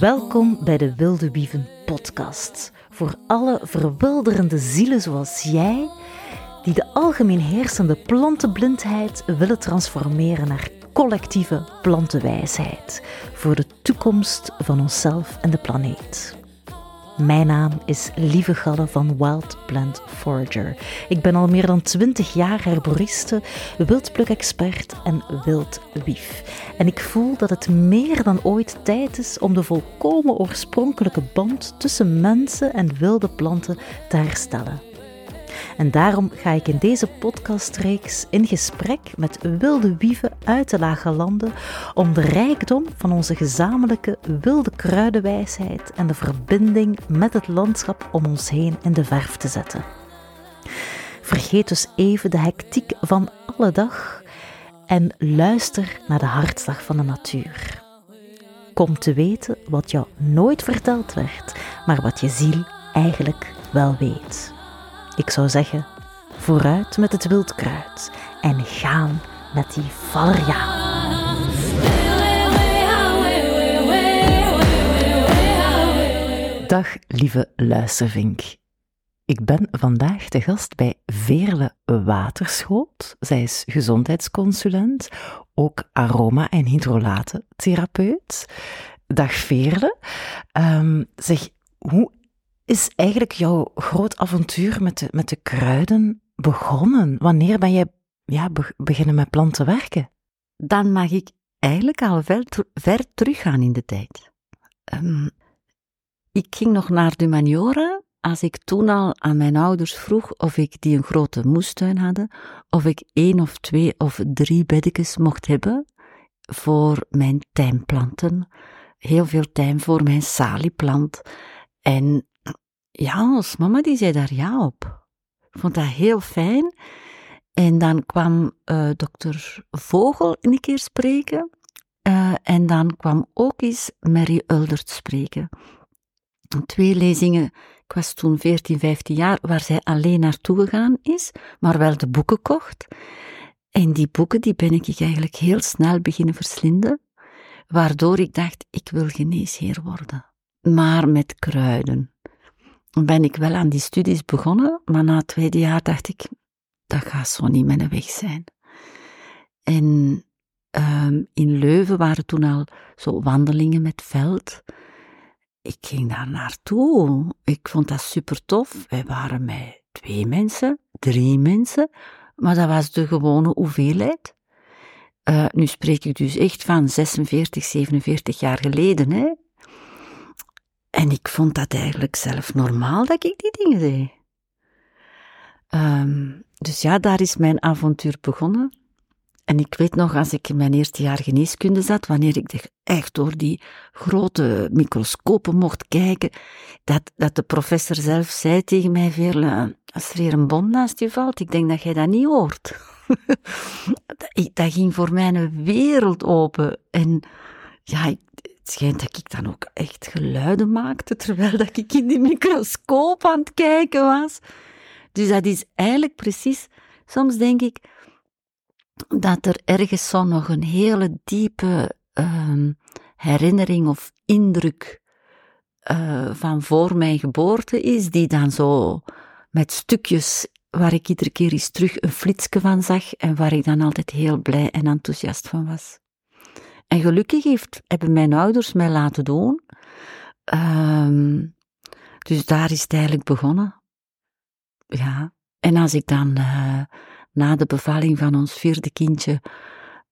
Welkom bij de Wilde Wieven podcast. Voor alle verwilderende zielen zoals jij, die de algemeen heersende plantenblindheid willen transformeren naar collectieve plantenwijsheid voor de toekomst van onszelf en de planeet. Mijn naam is Lieve Galle van Wild Plant Forager. Ik ben al meer dan 20 jaar herboriste, wildpluk-expert en wildwief. En ik voel dat het meer dan ooit tijd is om de volkomen oorspronkelijke band tussen mensen en wilde planten te herstellen. En daarom ga ik in deze podcastreeks in gesprek met wilde wieven uit de lage landen om de rijkdom van onze gezamenlijke wilde kruidenwijsheid en de verbinding met het landschap om ons heen in de verf te zetten. Vergeet dus even de hectiek van alle dag en luister naar de hartslag van de natuur. Kom te weten wat jou nooit verteld werd, maar wat je ziel eigenlijk wel weet. Ik zou zeggen, vooruit met het wildkruid en gaan met die valeriaan. Dag lieve luistervink. Ik ben vandaag de gast bij Veerle Waterschoot. Zij is gezondheidsconsulent, ook aroma- en hydrolatentherapeut. Dag Veerle. Um, zeg, hoe is eigenlijk jouw groot avontuur met de, met de kruiden begonnen? Wanneer ben je ja, beginnen met planten werken? Dan mag ik eigenlijk al ver, ver teruggaan in de tijd. Um, ik ging nog naar de Maniora als ik toen al aan mijn ouders vroeg of ik die een grote moestuin hadden, of ik één of twee of drie beddekjes mocht hebben voor mijn tijmplanten. Heel veel tijm voor mijn salieplant. En ja, ons mama die zei daar ja op. Ik vond dat heel fijn. En dan kwam uh, dokter Vogel een keer spreken. Uh, en dan kwam ook eens Mary Uldert spreken. Twee lezingen, ik was toen 14, 15 jaar, waar zij alleen naartoe gegaan is, maar wel de boeken kocht. En die boeken die ben ik eigenlijk heel snel beginnen verslinden, waardoor ik dacht, ik wil geneesheer worden. Maar met kruiden ben ik wel aan die studies begonnen, maar na het tweede jaar dacht ik, dat gaat zo niet mijn weg zijn. En um, in Leuven waren toen al zo wandelingen met veld. Ik ging daar naartoe. Ik vond dat super tof. Wij waren met twee mensen, drie mensen, maar dat was de gewone hoeveelheid. Uh, nu spreek ik dus echt van 46, 47 jaar geleden, hè. En ik vond dat eigenlijk zelf normaal dat ik die dingen deed. Um, dus ja, daar is mijn avontuur begonnen. En ik weet nog, als ik in mijn eerste jaar geneeskunde zat, wanneer ik echt door die grote microscopen mocht kijken, dat, dat de professor zelf zei tegen mij, als er hier een bom naast je valt, ik denk dat jij dat niet hoort. dat ging voor mij een wereld open. En ja, ik, het schijnt dat ik dan ook echt geluiden maakte terwijl dat ik in die microscoop aan het kijken was. Dus dat is eigenlijk precies, soms denk ik dat er ergens zo nog een hele diepe uh, herinnering of indruk uh, van voor mijn geboorte is, die dan zo met stukjes waar ik iedere keer eens terug een flitsje van zag en waar ik dan altijd heel blij en enthousiast van was. En gelukkig heeft, hebben mijn ouders mij laten doen. Um, dus daar is het eigenlijk begonnen. Ja. En als ik dan uh, na de bevalling van ons vierde kindje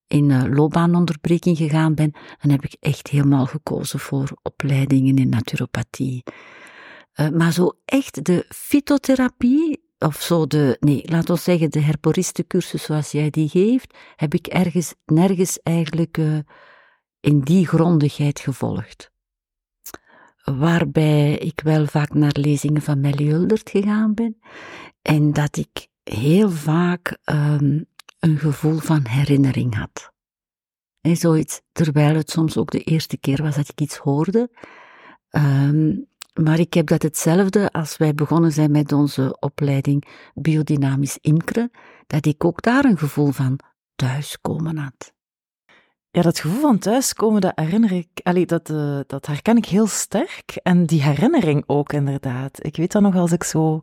in uh, loopbaanonderbreking gegaan ben, dan heb ik echt helemaal gekozen voor opleidingen in naturopathie. Uh, maar zo echt de fytotherapie, of zo de, nee, laat ons zeggen de herboristencursus zoals jij die geeft, heb ik ergens, nergens eigenlijk uh, in die grondigheid gevolgd. Waarbij ik wel vaak naar lezingen van Melly Huldert gegaan ben en dat ik heel vaak um, een gevoel van herinnering had. En zoiets, terwijl het soms ook de eerste keer was dat ik iets hoorde. Um, maar ik heb dat hetzelfde als wij begonnen zijn met onze opleiding biodynamisch imkeren, dat ik ook daar een gevoel van thuiskomen had. Ja, dat gevoel van thuiskomen, dat herinner ik, dat, uh, dat herken ik heel sterk. En die herinnering ook, inderdaad. Ik weet dan nog als ik zo,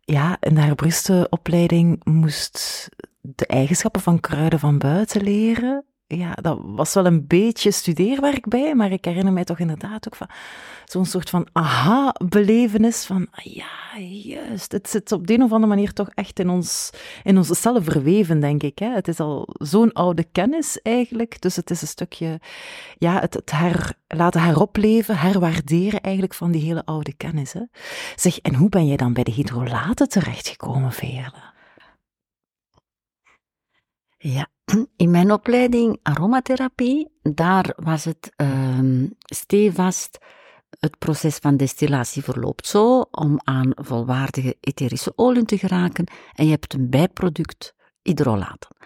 ja, in de herbrustenopleiding moest de eigenschappen van kruiden van buiten leren ja, dat was wel een beetje studeerwerk bij, maar ik herinner mij toch inderdaad ook van zo'n soort van aha-belevenis van, ah ja, juist, het zit op de een of andere manier toch echt in ons, in onze cellen verweven, denk ik. Hè. Het is al zo'n oude kennis eigenlijk, dus het is een stukje, ja, het, het her, laten heropleven, herwaarderen eigenlijk van die hele oude kennis. Hè. Zeg, en hoe ben jij dan bij de hydrolaten terechtgekomen, Veerle? Ja, in mijn opleiding aromatherapie, daar was het um, stevast. Het proces van destillatie verloopt zo om aan volwaardige etherische olie te geraken en je hebt een bijproduct hydrolaten.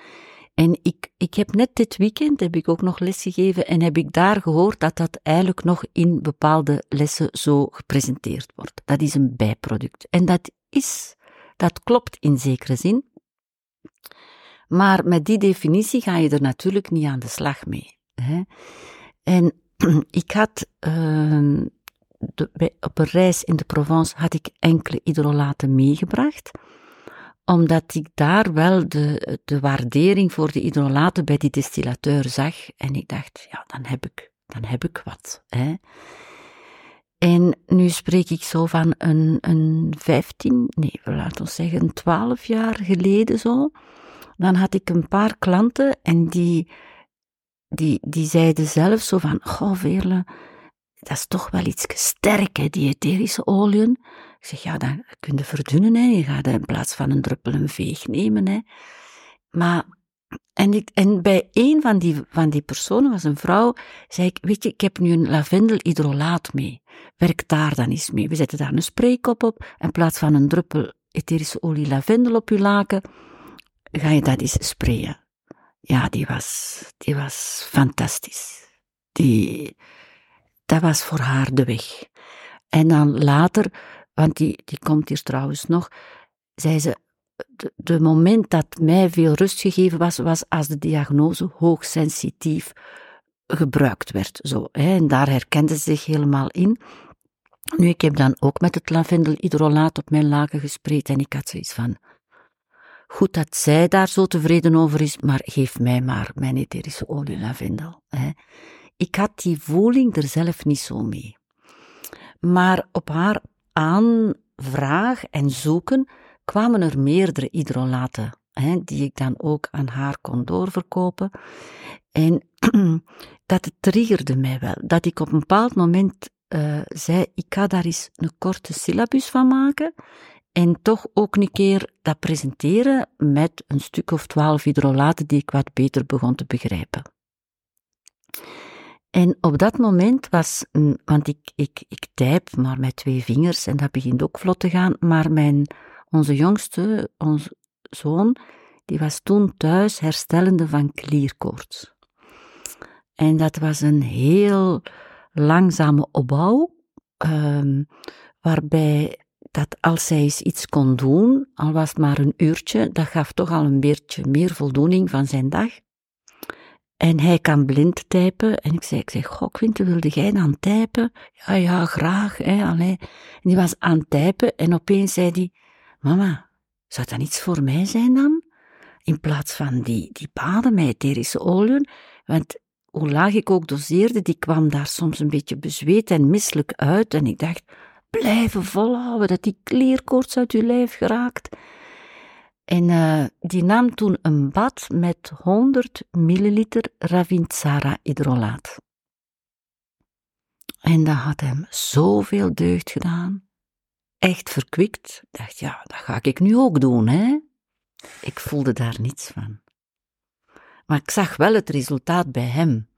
En ik, ik heb net dit weekend, heb ik ook nog les gegeven en heb ik daar gehoord dat dat eigenlijk nog in bepaalde lessen zo gepresenteerd wordt. Dat is een bijproduct. En dat is, dat klopt in zekere zin, maar met die definitie ga je er natuurlijk niet aan de slag mee. Hè? En ik had de, op een reis in de Provence had ik enkele hydrolaten meegebracht, omdat ik daar wel de, de waardering voor de hydrolaten bij die distillateur zag. En ik dacht, ja, dan heb ik, dan heb ik wat. Hè? En nu spreek ik zo van een, een 15, nee, laten we zeggen 12 jaar geleden zo dan had ik een paar klanten en die, die, die zeiden zelf zo van, goh Veerle, dat is toch wel iets sterk, die etherische oliën. Ik zeg, ja, dan kun je verdunnen, hè. je gaat in plaats van een druppel een veeg nemen. Hè. Maar, en, ik, en bij een van die, van die personen, was een vrouw, zei ik, weet je, ik heb nu een lavendelhydrolaat mee. Werk daar dan eens mee. We zetten daar een spraykop op, in plaats van een druppel etherische olie lavendel op je laken, ga je dat eens sprayen. Ja, die was, die was fantastisch. Die, dat was voor haar de weg. En dan later, want die, die komt hier trouwens nog, zei ze, de, moment dat mij veel rust gegeven was, was als de diagnose hoogsensitief gebruikt werd. Zo, hè, en daar herkende ze zich helemaal in. Nu, ik heb dan ook met het lavendelhydrolaat op mijn laken gespreid en ik had zoiets van, Goed dat zij daar zo tevreden over is, maar geef mij maar mijn etherische olie lavendel. Hè. Ik had die voeling er zelf niet zo mee. Maar op haar aanvraag en zoeken kwamen er meerdere hydrolaten, hè, die ik dan ook aan haar kon doorverkopen. En dat triggerde mij wel, dat ik op een bepaald moment uh, zei, ik ga daar eens een korte syllabus van maken en toch ook een keer dat presenteren met een stuk of twaalf hydrolaten die ik wat beter begon te begrijpen. En op dat moment was, want ik, ik, ik typ maar met twee vingers en dat begint ook vlot te gaan, maar mijn, onze jongste, onze zoon, die was toen thuis herstellende van klierkoorts. En dat was een heel langzame opbouw, um, waarbij dat als zij eens iets kon doen, al was het maar een uurtje, dat gaf toch al een beetje meer voldoening van zijn dag. En hij kan blind typen. En ik zei, ik zeg, goh, Quinte, wilde jij dan typen? Ja, ja, graag, hè, allee. En die was aan het typen en opeens zei hij, mama, zou dat iets voor mij zijn dan? In plaats van die, die baden met etherische oliën, want hoe laag ik ook doseerde, die kwam daar soms een beetje bezweet en misselijk uit. En ik dacht, blijven volhouden, dat die kleerkoorts uit uw lijf geraakt. En uh, die nam toen een bad met 100 milliliter Ravintsara hydrolaat. En dat had hem zoveel deugd gedaan. Echt verkwikt. Ik dacht, ja, dat ga ik nu ook doen, hè. Ik voelde daar niets van. Maar ik zag wel het resultaat bij hem.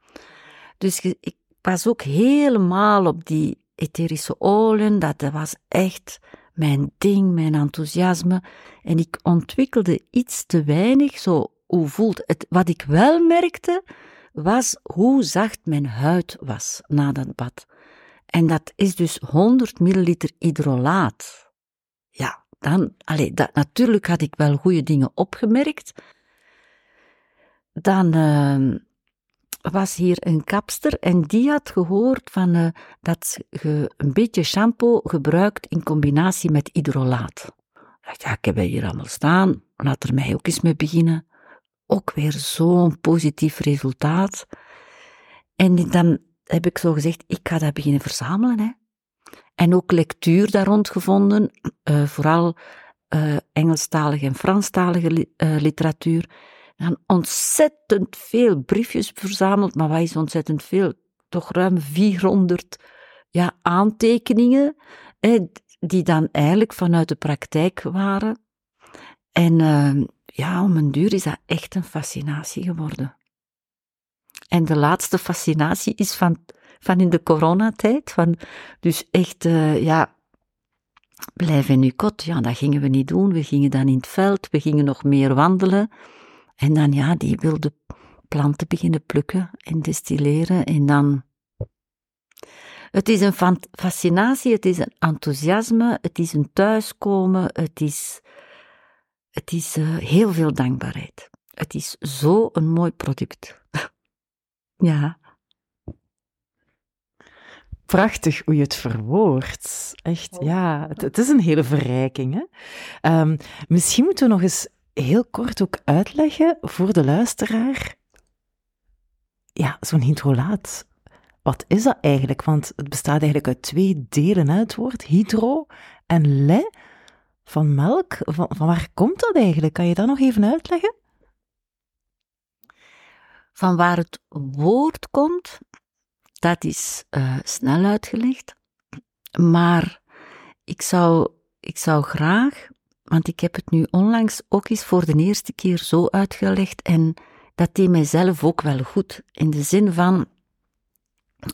Dus ik was ook helemaal op die etherische oliën, dat was echt mijn ding, mijn enthousiasme. En ik ontwikkelde iets te weinig, zo, hoe voelt het? Wat ik wel merkte, was hoe zacht mijn huid was na dat bad. En dat is dus 100 milliliter hydrolaat. Ja, dan, allee, dat, natuurlijk had ik wel goede dingen opgemerkt. Dan, uh, was hier een kapster en die had gehoord van, uh, dat je een beetje shampoo gebruikt in combinatie met hydrolaat. Ja, ik heb hier allemaal staan, laat er mij ook eens mee beginnen. Ook weer zo'n positief resultaat. En dan heb ik zo gezegd, ik ga dat beginnen verzamelen. Hè. En ook lectuur daar rond gevonden, uh, vooral uh, Engelstalige en Franstalige uh, literatuur. Dan ontzettend veel briefjes verzameld, maar wat is ontzettend veel? Toch ruim 400 ja, aantekeningen, hè, die dan eigenlijk vanuit de praktijk waren. En uh, ja, om een duur is dat echt een fascinatie geworden. En de laatste fascinatie is van, van in de coronatijd, van dus echt, uh, ja, blijven in uw kot. Ja, dat gingen we niet doen. We gingen dan in het veld, we gingen nog meer wandelen. En dan, ja, die wilde planten beginnen plukken en destilleren. En dan. Het is een fascinatie, het is een enthousiasme, het is een thuiskomen, het is, het is uh, heel veel dankbaarheid. Het is zo een mooi product. ja. Prachtig hoe je het verwoordt. Echt, oh. ja. Het, het, is een hele verrijking. Hè? Um, misschien moeten we nog eens heel kort ook uitleggen voor de luisteraar. Ja, zo'n hydrolaat. Wat is dat eigenlijk? Want het bestaat eigenlijk uit twee delen, hè, het woord hydro en le van melk. Van, waar komt dat eigenlijk? Kan je dat nog even uitleggen? Van waar het woord komt, dat is uh, snel uitgelegd. Maar ik zou, ik zou graag want ik heb het nu onlangs ook eens voor de eerste keer zo uitgelegd en dat deed mijzelf ook wel goed. In de zin van,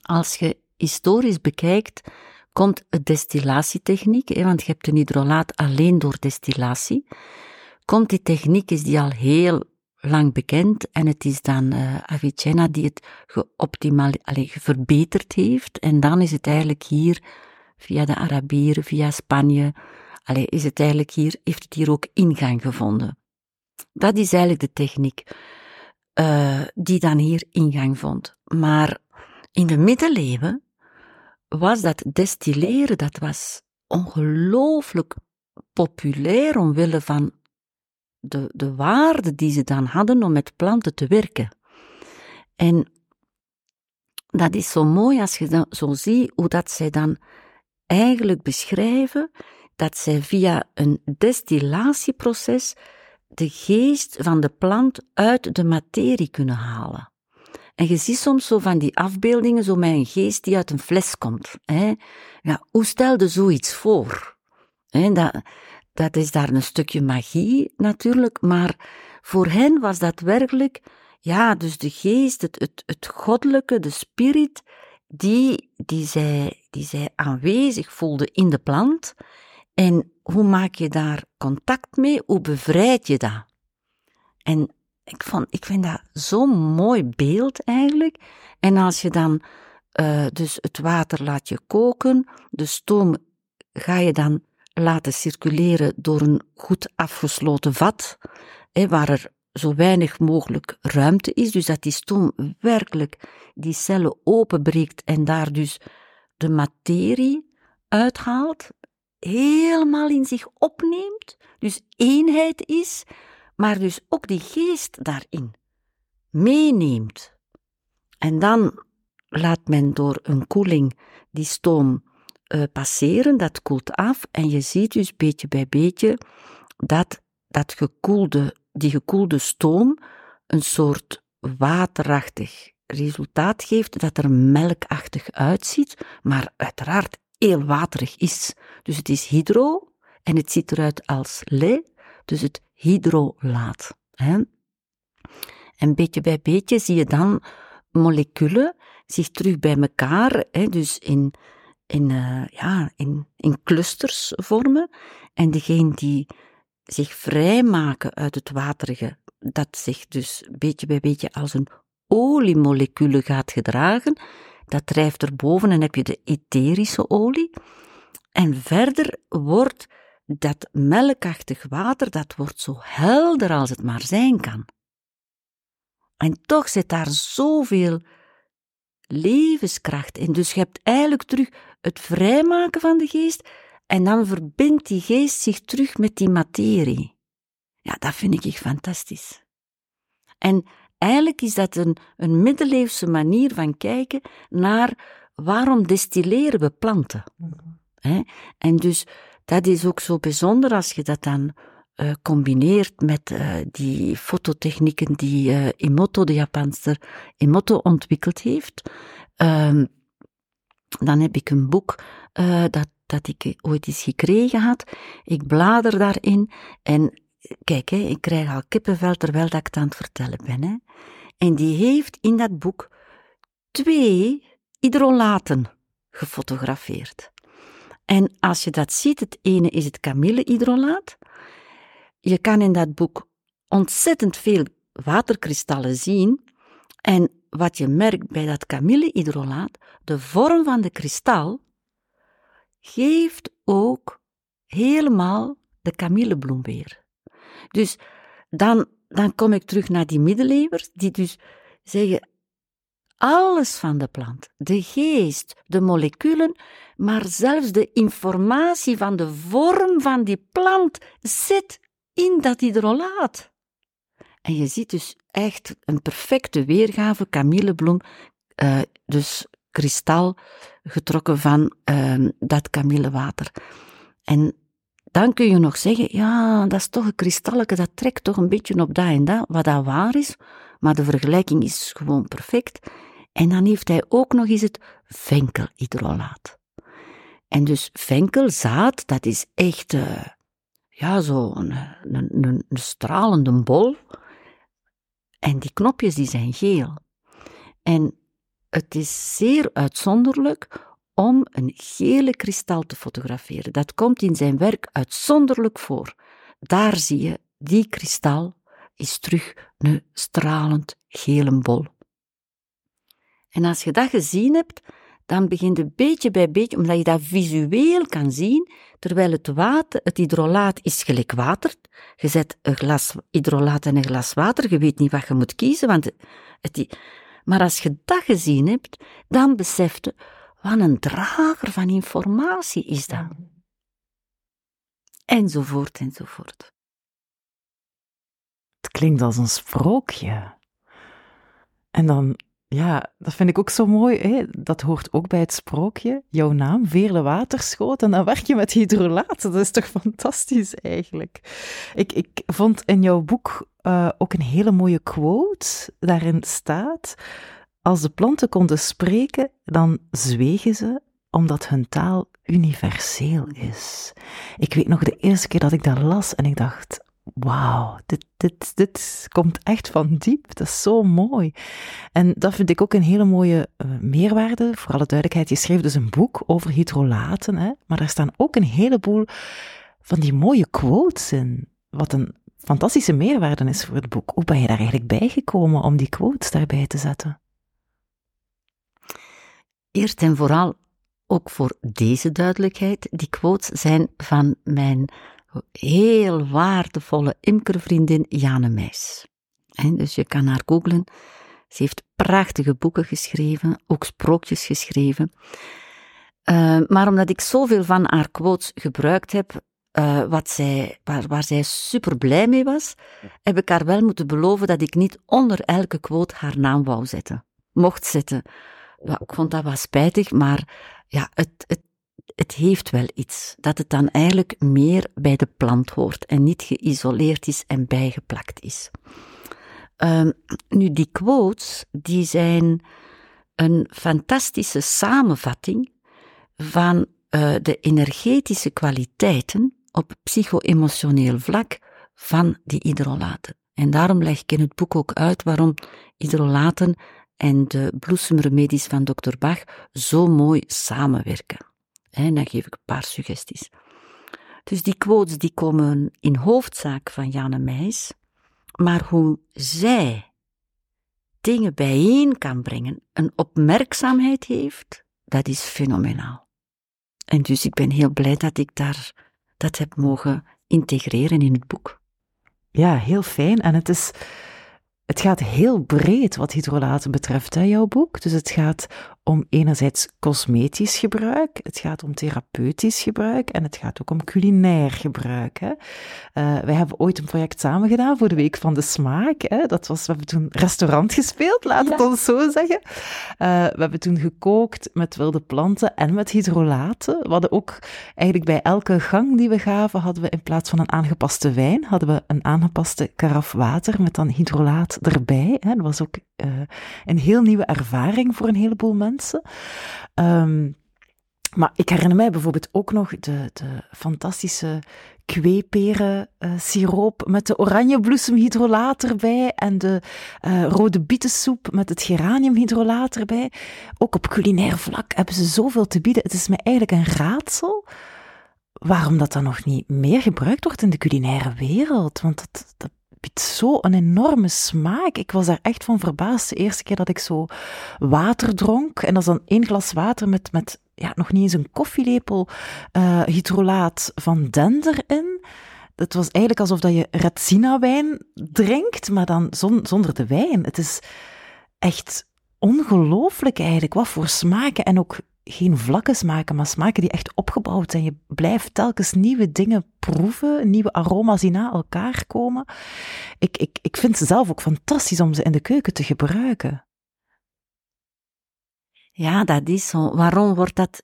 als je historisch bekijkt, komt de destillatietechniek, want je hebt een hydrolaat alleen door destillatie, komt die techniek, is die al heel lang bekend en het is dan uh, Avicenna die het geoptimal, allez, verbeterd heeft en dan is het eigenlijk hier via de Arabieren, via Spanje, Allee, is het eigenlijk hier, heeft het hier ook ingang gevonden. Dat is eigenlijk de techniek uh, die dan hier ingang vond. Maar in de middeleeuwen was dat destilleren, dat was ongelooflijk populair omwille van de, de waarde die ze dan hadden om met planten te werken. En dat is zo mooi als je zo ziet hoe dat zij dan eigenlijk beschrijven dat zij via een destillatieproces de geest van de plant uit de materie kunnen halen. En je ziet soms zo van die afbeeldingen, zo met een geest die uit een fles komt. Hè? Ja, hoe stelde zoiets voor? Hè, dat, dat is daar een stukje magie natuurlijk, maar voor hen was dat werkelijk, ja, dus de geest, het, het, het goddelijke, de spirit, die, die, zij, die zij aanwezig voelde in de plant en hoe maak je daar contact mee? Hoe bevrijd je dat? En ik, vond, ik vind dat zo'n mooi beeld eigenlijk. En als je dan uh, dus het water laat je koken, de stoom ga je dan laten circuleren door een goed afgesloten vat, hè, waar er zo weinig mogelijk ruimte is, dus dat die stoom werkelijk die cellen openbreekt en daar dus de materie uithaalt, helemaal in zich opneemt, dus eenheid is, maar dus ook die geest daarin meeneemt. En dan laat men door een koeling die stoom uh, passeren, dat koelt af en je ziet dus beetje bij beetje dat, dat gekoelde, die gekoelde stoom een soort waterachtig resultaat geeft, dat er melkachtig uitziet, maar uiteraard heel waterig is. Dus het is hydro en het ziet eruit als le, dus het hydrolaat. Hè? En beetje bij beetje zie je dan moleculen zich terug bij elkaar, hè, dus in, in, uh, ja, in, in clusters vormen. En degene die zich vrijmaken uit het waterige, dat zich dus beetje bij beetje als een oliemolecule gaat gedragen, dat drijft erboven en heb je de etherische olie. En verder wordt dat melkachtig water, dat wordt zo helder als het maar zijn kan. En toch zit daar zoveel levenskracht in. Dus je hebt eigenlijk terug het vrijmaken van de geest en dan verbindt die geest zich terug met die materie. Ja, dat vind ik fantastisch. En eigenlijk is dat een, een middeleeuwse manier van kijken naar waarom destilleren we planten. Mm En dus dat is ook zo bijzonder als je dat dan uh, combineert met uh, die fototechnieken die uh, Emoto, de Japanster Emoto, ontwikkeld heeft. Ehm, dan heb ik een boek dat, dat ik ooit eens gekregen had. Ik blader daarin en kijk, ik krijg al kippenvel terwijl dat ik het aan het vertellen ben. Hè. En die heeft in dat boek twee hydrolaten gefotografeerd. En als je dat ziet, het ene is het kamillehydrolaat. Je kan in dat boek ontzettend veel waterkristallen zien. En wat je merkt bij dat kamillehydrolaat, de vorm van de kristal geeft ook helemaal de kamillebloem weer. Dus dan, dan kom ik terug naar die middeleeuwers, die dus zeggen, alles van de plant, de geest, de moleculen, maar zelfs de informatie van de vorm van die plant zit in dat hydrolaat. En je ziet dus echt een perfecte weergave, kamillebloem, uh, dus kristal getrokken van uh, dat kamillewater. En dan kun je nog zeggen, ja, dat is toch een kristalletje, dat trekt toch een beetje op dat en dat, wat dat waar is, maar de vergelijking is gewoon perfect. En dan heeft hij ook nog eens het venkelhydrolaat. En dus venkelzaad, dat is echt, uh, ja, zo een, stralende bol. En die knopjes die zijn geel. En het is zeer uitzonderlijk om een gele kristal te fotograferen. Dat komt in zijn werk uitzonderlijk voor. Daar zie je, die kristal is terug een stralend gele bol. En als je dat gezien hebt, dan begint het beetje bij beetje, omdat je dat visueel kan zien, terwijl het water, het hydrolaat is gelijk water. Je zet een glas hydrolaat en een glas water, je weet niet wat je moet kiezen, want het, maar als je dat gezien hebt, dan beseft je, wat een drager van informatie is dat. Enzovoort, enzovoort. Het klinkt als een sprookje. En dan ja, dat vind ik ook zo mooi. Hè? Dat hoort ook bij het sprookje. Jouw naam, Veerle Waterschoot. En dan werk je met hydrolaat. Dat is toch fantastisch eigenlijk. Ik, ik vond in jouw boek uh, ook een hele mooie quote. Daarin staat: Als de planten konden spreken, dan zwegen ze omdat hun taal universeel is. Ik weet nog de eerste keer dat ik dat las en ik dacht: wauw, dit, dit, dit komt echt van diep. Dat is zo mooi. En dat vind ik ook een hele mooie uh, meerwaarde. Voor alle duidelijkheid, je schreef dus een boek over hydrolaten, hè? maar daar staan ook een heleboel van die mooie quotes in. Wat een fantastische meerwaarde is voor het boek. Hoe ben je daar eigenlijk bijgekomen om die quotes daarbij te zetten? Eerst en vooral, ook voor deze duidelijkheid, die quotes zijn van mijn heel waardevolle imkervriendin Jane Meis. dus je kan haar googlen. Ze heeft prachtige boeken geschreven, ook sprookjes geschreven. Uh, maar omdat ik zoveel van haar quotes gebruikt heb, uh, wat zij, waar, waar zij super blij mee was, heb ik haar wel moeten beloven dat ik niet onder elke quote haar naam wou zetten. Mocht zetten. Ik vond dat wel spijtig, maar ja, het, het, het heeft wel iets. Dat het dan eigenlijk meer bij de plant hoort en niet geïsoleerd is en bijgeplakt is. Um, nu, die quotes, die zijn een fantastische samenvatting van uh, de energetische kwaliteiten op psycho-emotioneel vlak van die hydrolaten. En daarom leg ik in het boek ook uit waarom hydrolaten en de bloesemremedies van Dr. Bach zo mooi samenwerken. En dan geef ik een paar suggesties. Dus die quotes die komen in hoofdzaak van Janne Meis, maar hoe zij dingen bijeen kan brengen, een opmerkzaamheid heeft, dat is fenomenaal. En dus ik ben heel blij dat ik daar dat heb mogen integreren in het boek. Ja, heel fijn. En het is het gaat heel breed wat hydrolaten betreft, hè, jouw boek. Dus het gaat om enerzijds cosmetisch gebruik, het gaat om therapeutisch gebruik en het gaat ook om culinair gebruik. Hè. Uh, wij hebben ooit een project samen gedaan voor de Week van de Smaak. Hè. Dat was, we hebben toen restaurant gespeeld, laat het ons zo zeggen. Uh, we hebben toen gekookt met wilde planten en met hydrolaten. We hadden ook eigenlijk bij elke gang die we gaven, hadden we in plaats van een aangepaste wijn, hadden we een aangepaste karaf water met dan hydrolaat erbij. Hè. Dat was ook uh, een heel nieuwe ervaring voor een heleboel mensen. Um, maar ik herinner mij bijvoorbeeld ook nog de, de fantastische kweeperen uh, siroop met de oranjebloesemhydrolaat erbij en de uh, rode bietensoep met het geraniumhydrolaat erbij. Ook op culinair vlak hebben ze zoveel te bieden. Het is me eigenlijk een raadsel waarom dat dan nog niet meer gebruikt wordt in de culinaire wereld. Want dat biedt zo een enorme smaak. Ik was daar echt van verbaasd de eerste keer dat ik zo water dronk. En dat is dan één glas water met, met ja, nog niet eens een koffielepel uh, hydrolaat van dender in. Het was eigenlijk alsof dat je Retsina-wijn drinkt, maar dan zonder de wijn. Het is echt ongelooflijk eigenlijk, wat voor smaken en ook geen vlakke smaken, maar smaken die echt opgebouwd zijn. Je blijft telkens nieuwe dingen proeven, nieuwe aroma's die na elkaar komen. Ik, ik, ik vind ze zelf ook fantastisch om ze in de keuken te gebruiken. Ja, dat is zo. Waarom wordt dat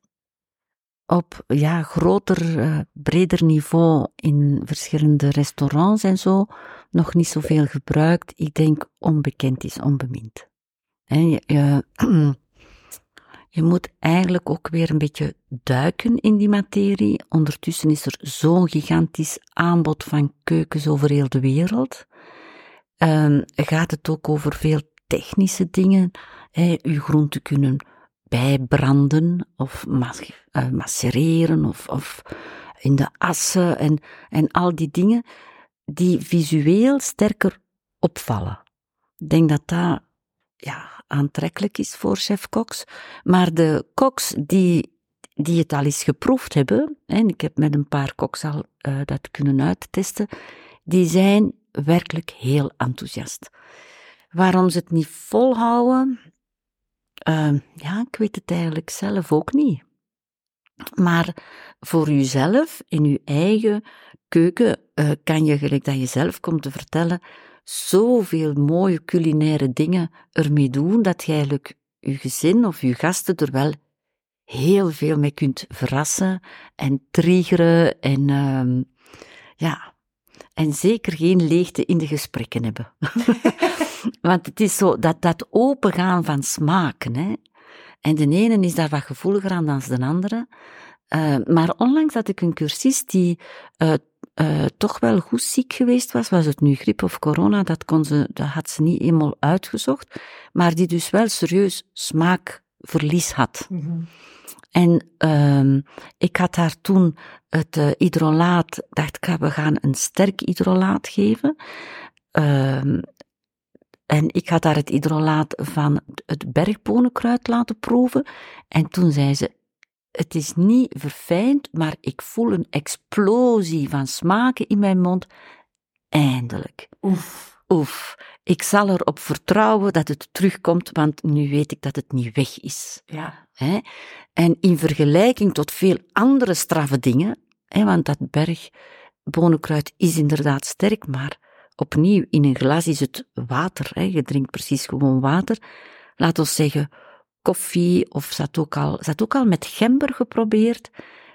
op ja, groter, uh, breder niveau in verschillende restaurants en zo nog niet zoveel gebruikt? Ik denk onbekend is onbemind. En je, je moet eigenlijk ook weer een beetje duiken in die materie. Ondertussen is er zo'n gigantisch aanbod van keukens over heel de wereld. Um, gaat het ook over veel technische dingen. Hè, uw groenten kunnen bijbranden of uh, macereren of, of in de assen en, en al die dingen die visueel sterker opvallen. Ik denk dat dat ja, aantrekkelijk is voor chef-koks. Maar de koks die, die het al eens geproefd hebben, en ik heb met een paar koks al uh, dat kunnen uittesten, die zijn werkelijk heel enthousiast. Waarom ze het niet volhouden, uh, ja, ik weet het eigenlijk zelf ook niet. Maar voor jezelf, in je eigen keuken, uh, kan je, gelijk dat je zelf komt te vertellen, zoveel mooie culinaire dingen ermee doen, dat je eigenlijk je gezin of je gasten er wel heel veel mee kunt verrassen en triggeren en uh, ja, en zeker geen leegte in de gesprekken hebben. Want het is zo dat, dat opengaan van smaken. Hè. En de ene is daar wat gevoeliger aan dan de andere. Uh, maar onlangs had ik een cursist die uh, uh, toch wel goed ziek geweest was. Was het nu griep of corona? Dat, kon ze, dat had ze niet eenmaal uitgezocht. Maar die dus wel serieus smaakverlies had. Mm -hmm. En uh, ik had haar toen het uh, hydrolaat, dacht ik, we gaan een sterk hydrolaat geven. Uh, en ik had daar het hydrolaat van het bergbonenkruid laten proeven. En toen zei ze, het is niet verfijnd, maar ik voel een explosie van smaken in mijn mond. Eindelijk. Oef. Oef. Ik zal erop vertrouwen dat het terugkomt, want nu weet ik dat het niet weg is. Ja. He? En in vergelijking tot veel andere straffe dingen, he, want dat bergbonenkruid is inderdaad sterk, maar opnieuw, in een glas is het water. Je drinkt precies gewoon water. Laat ons zeggen, koffie, of ze had ook al, ook al met gember geprobeerd,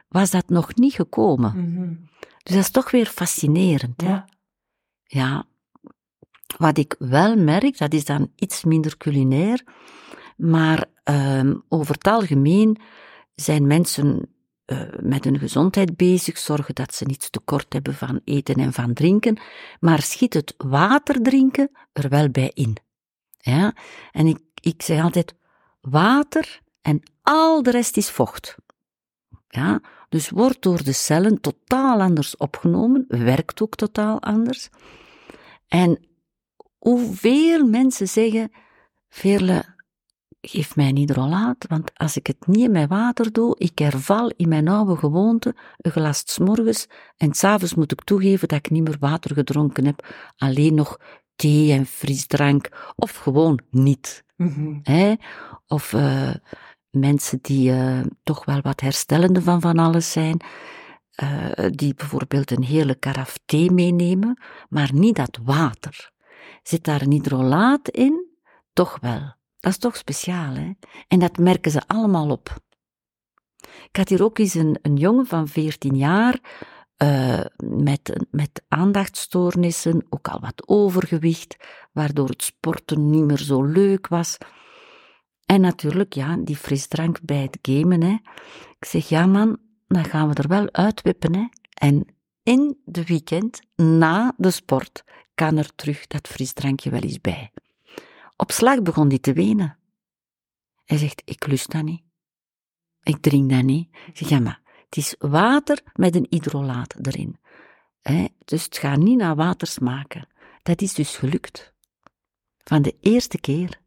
was dat nog niet gekomen. Mm -hmm. Dus dat is toch weer fascinerend. Hè? Ja. ja. Wat ik wel merk, dat is dan iets minder culinair, maar um, over het algemeen zijn mensen uh, met hun gezondheid bezig, zorgen dat ze niets tekort hebben van eten en van drinken, maar schiet het water drinken er wel bij in. Ja? En ik, ik zeg altijd, water en al de rest is vocht. Ja? Dus wordt door de cellen totaal anders opgenomen, werkt ook totaal anders. En hoeveel mensen zeggen, Veerle, geef mij niet hydrolaat, want als ik het niet in mijn water doe, ik herval in mijn oude gewoonte een glas morgens en s'avonds moet ik toegeven dat ik niet meer water gedronken heb, alleen nog thee en frisdrank, of gewoon niet. Mhm. Of uh, mensen die uh, toch wel wat herstellende van van alles zijn, uh, die bijvoorbeeld een hele karaf thee meenemen, maar niet dat water. Zit daar een hydrolaat in? Toch wel. Dat is toch speciaal, hè? En dat merken ze allemaal op. Ik had hier ook eens een, een jongen van 14 jaar, uh, met, met aandachtstoornissen, ook al wat overgewicht, waardoor het sporten niet meer zo leuk was. En natuurlijk, ja, die frisdrank bij het gamen, hè. Ik zeg, ja man, dan gaan we er wel uitwippen, hè. En in de weekend, na de sport, kan er terug dat frisdrankje wel eens bij. Op slag begon hij te wenen. Hij zegt, ik lust dat niet. Ik drink dat niet. Ik zeg, ja maar, het is water met een hydrolaat erin. He, dus het gaat niet naar water smaken. Dat is dus gelukt. Van de eerste keer.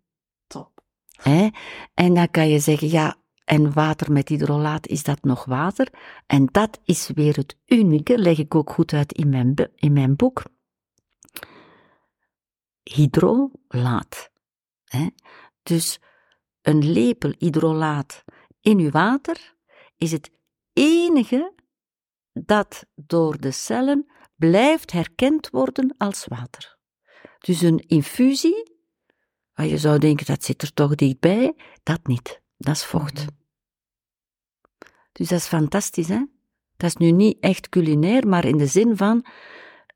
Top. He, en dan kan je zeggen, ja, en water met hydrolaat, is dat nog water? En dat is weer het unieke, leg ik ook goed uit in mijn, in mijn boek. Hydrolaat. He, dus een lepel hydrolaat in uw water is het enige dat door de cellen blijft herkend worden als water. Dus een infusie, je zou denken dat zit er toch dichtbij, dat niet. Dat is vocht. Dus dat is fantastisch, hè? Dat is nu niet echt culinair, maar in de zin van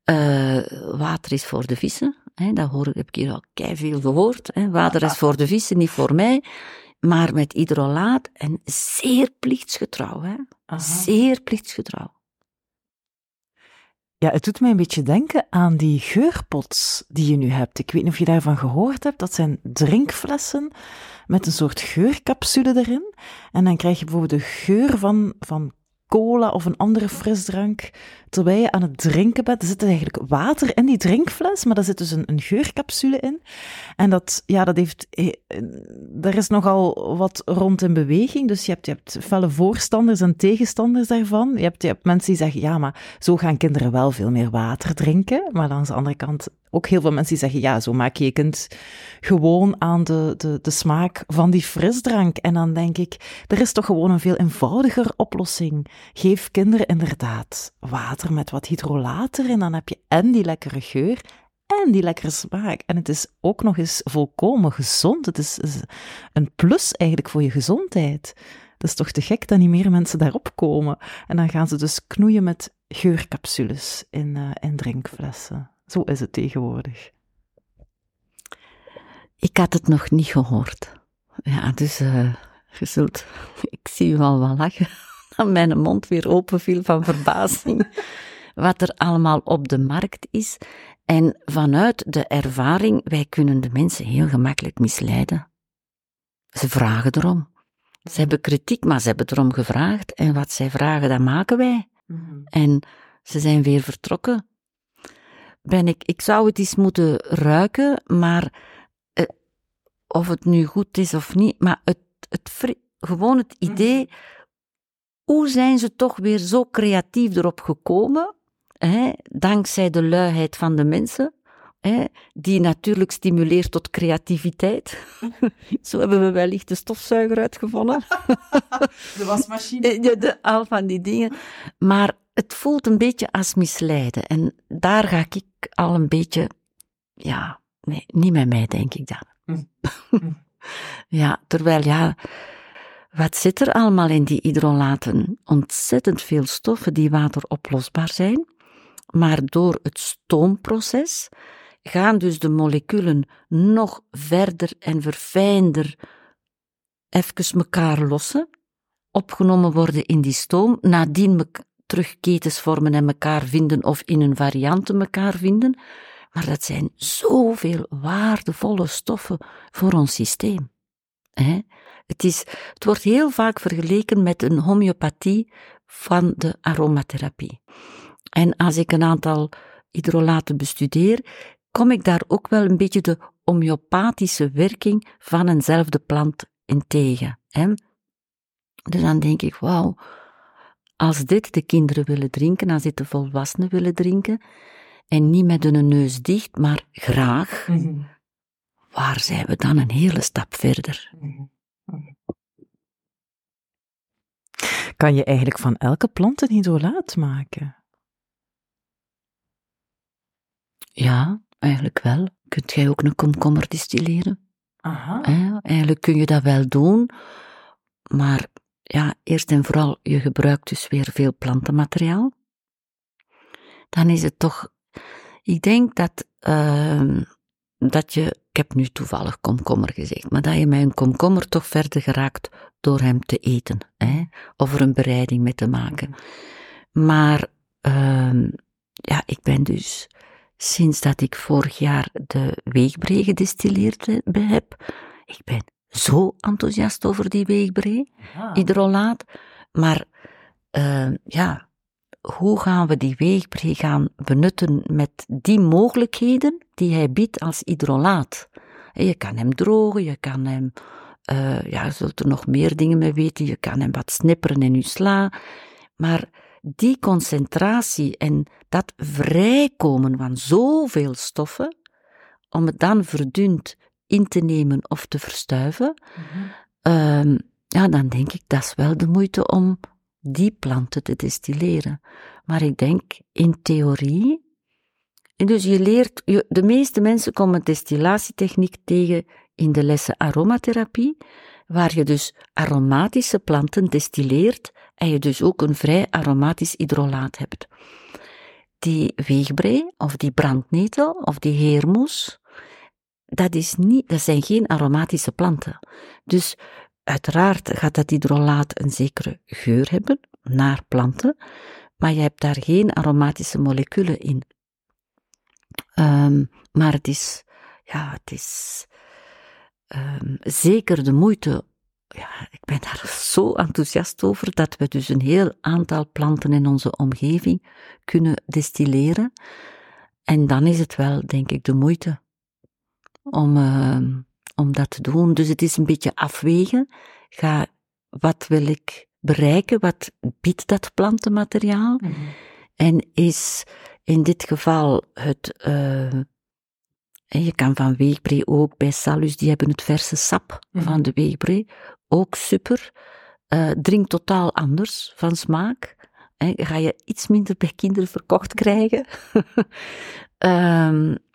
uh, water is voor de vissen. Hè? Dat hoor, heb ik hier al veel gehoord. Hè? Water is voor de vissen, niet voor mij maar met hydrolaat en zeer plichtsgetrouw. Hè? Zeer plichtsgetrouw. Ja, het doet mij een beetje denken aan die geurpots die je nu hebt. Ik weet niet of je daarvan gehoord hebt. Dat zijn drinkflessen met een soort geurcapsule erin. En dan krijg je bijvoorbeeld de geur van, van cola of een andere frisdrank, terwijl je aan het drinken bent. Er zit eigenlijk water in die drinkfles, maar daar zit dus een, een geurcapsule in. En dat, ja, dat heeft, eh, er is nogal wat rond in beweging. Dus je hebt, je hebt felle voorstanders en tegenstanders daarvan. Je hebt, je hebt mensen die zeggen, ja, maar zo gaan kinderen wel veel meer water drinken. Maar aan de andere kant ook heel veel mensen die zeggen, ja, zo maak je je kind gewoon aan de, de, de smaak van die frisdrank. En dan denk ik, er is toch gewoon een veel eenvoudiger oplossing. Geef kinderen inderdaad water met wat hydrolaat erin, dan heb je en die lekkere geur en die lekkere smaak. En het is ook nog eens volkomen gezond. Het is, een plus eigenlijk voor je gezondheid. Dat is toch te gek dat niet meer mensen daarop komen. En dan gaan ze dus knoeien met geurcapsules in, uh, in drinkflessen. Zo is het tegenwoordig. Ik had het nog niet gehoord. Ja, dus uh, je zult, ik zie u al wel lachen, dat mijn mond weer open viel van verbazing. wat er allemaal op de markt is. En vanuit de ervaring, wij kunnen de mensen heel gemakkelijk misleiden. Ze vragen erom. Ze hebben kritiek, maar ze hebben erom gevraagd. En wat zij vragen, dat maken wij. Mm En ze zijn weer vertrokken ben ik, ik zou het eens moeten ruiken, maar eh, of het nu goed is of niet, maar het, het, gewoon het mhm. idee, hoe zijn ze toch weer zo creatief erop gekomen, hè, dankzij de luiheid van de mensen, hè, die natuurlijk stimuleert tot creativiteit. zo hebben we wellicht de stofzuiger uitgevonden. de wasmachine. De, de, al van die dingen. Maar het voelt een beetje als misleiden. En daar ga ik al een beetje, ja, nee, niet met mij, denk ik dan. Mm. ja, terwijl, ja, wat zit er allemaal in die hydrolaten? Ontzettend veel stoffen die wateroplosbaar zijn, maar door het stoomproces gaan dus de moleculen nog verder en verfijnder even elkaar lossen, opgenomen worden in die stoom, nadien terug ketens vormen en elkaar vinden of in een variante elkaar vinden, maar dat zijn zoveel waardevolle stoffen voor ons systeem. Het, is, het wordt heel vaak vergeleken met een homeopathie van de aromatherapie. En als ik een aantal hydrolaten bestudeer, kom ik daar ook wel een beetje de homeopathische werking van eenzelfde plant in tegen. Hè? Dus dan denk ik, wauw, als dit de kinderen willen drinken, als dit de volwassenen willen drinken, en niet met een neus dicht, maar graag, waar zijn we dan een hele stap verder? Kan je eigenlijk van elke plant een hydrolaat maken? Ja, eigenlijk wel. Kunt jij ook een komkommer distilleren? Aha. Eh, eigenlijk kun je dat wel doen, maar ja, eerst en vooral, je gebruikt dus weer veel plantenmateriaal. Dan is het toch, ik denk dat, uh, dat je, ik heb nu toevallig komkommer gezegd, maar dat je met een komkommer toch verder geraakt door hem te eten, hè, of er een bereiding mee te maken. Maar, uh, ja, ik ben dus, sinds dat ik vorig jaar de weegbree gedistilleerd heb, ik ben zo enthousiast over die weegbree, Ah. hydrolaat. Maar uh, ja, hoe gaan we die weegbree gaan benutten met die mogelijkheden die hij biedt als hydrolaat? Je kan hem drogen, je kan hem, uh, ja, je zult er nog meer dingen mee weten, je kan hem wat snipperen in je sla. Maar die concentratie en dat vrijkomen van zoveel stoffen, om het dan verdund in te nemen of te verstuiven, mm-hmm. uh, ja, dan denk ik dat is wel de moeite om die planten te destilleren. Maar ik denk in theorie, dus je leert, de meeste mensen komen destillatietechniek tegen in de lessen aromatherapie, waar je dus aromatische planten destilleert en je dus ook een vrij aromatisch hydrolaat hebt. Die weegbree, of die brandnetel, of die heermoes, dat, is niet, dat zijn geen aromatische planten. Dus uiteraard gaat dat hydrolaat een zekere geur hebben naar planten, maar je hebt daar geen aromatische moleculen in. Um, maar het is, ja, het is um, zeker de moeite. Ja, ik ben daar zo enthousiast over dat we dus een heel aantal planten in onze omgeving kunnen destilleren. En dan is het wel, denk ik, de moeite om, uh, om dat te doen. Dus het is een beetje afwegen. Ga, wat wil ik bereiken? Wat biedt dat plantenmateriaal? Mm -hmm. En is in dit geval het. Uh, en je kan van weegbree ook bij Salus, die hebben het verse sap mm -hmm. van de weegbree. Ook super. Uh, drink totaal anders van smaak. En ga je iets minder bij kinderen verkocht krijgen. um,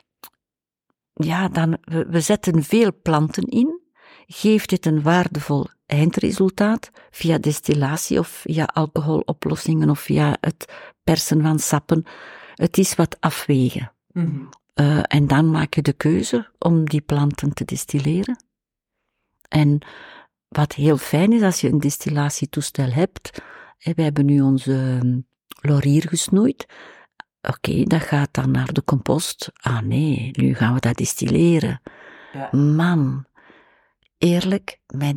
ja, dan, we, we zetten veel planten in. Geeft dit een waardevol eindresultaat via destillatie of via alcoholoplossingen of via het persen van sappen? Het is wat afwegen. Mm -hmm. uh, en dan maak je de keuze om die planten te distilleren. En wat heel fijn is als je een distillatietoestel hebt, we hebben nu onze laurier gesnoeid, Oké, okay, dat gaat dan naar de compost. Ah nee, nu gaan we dat distilleren. Ja. Man, eerlijk, mijn,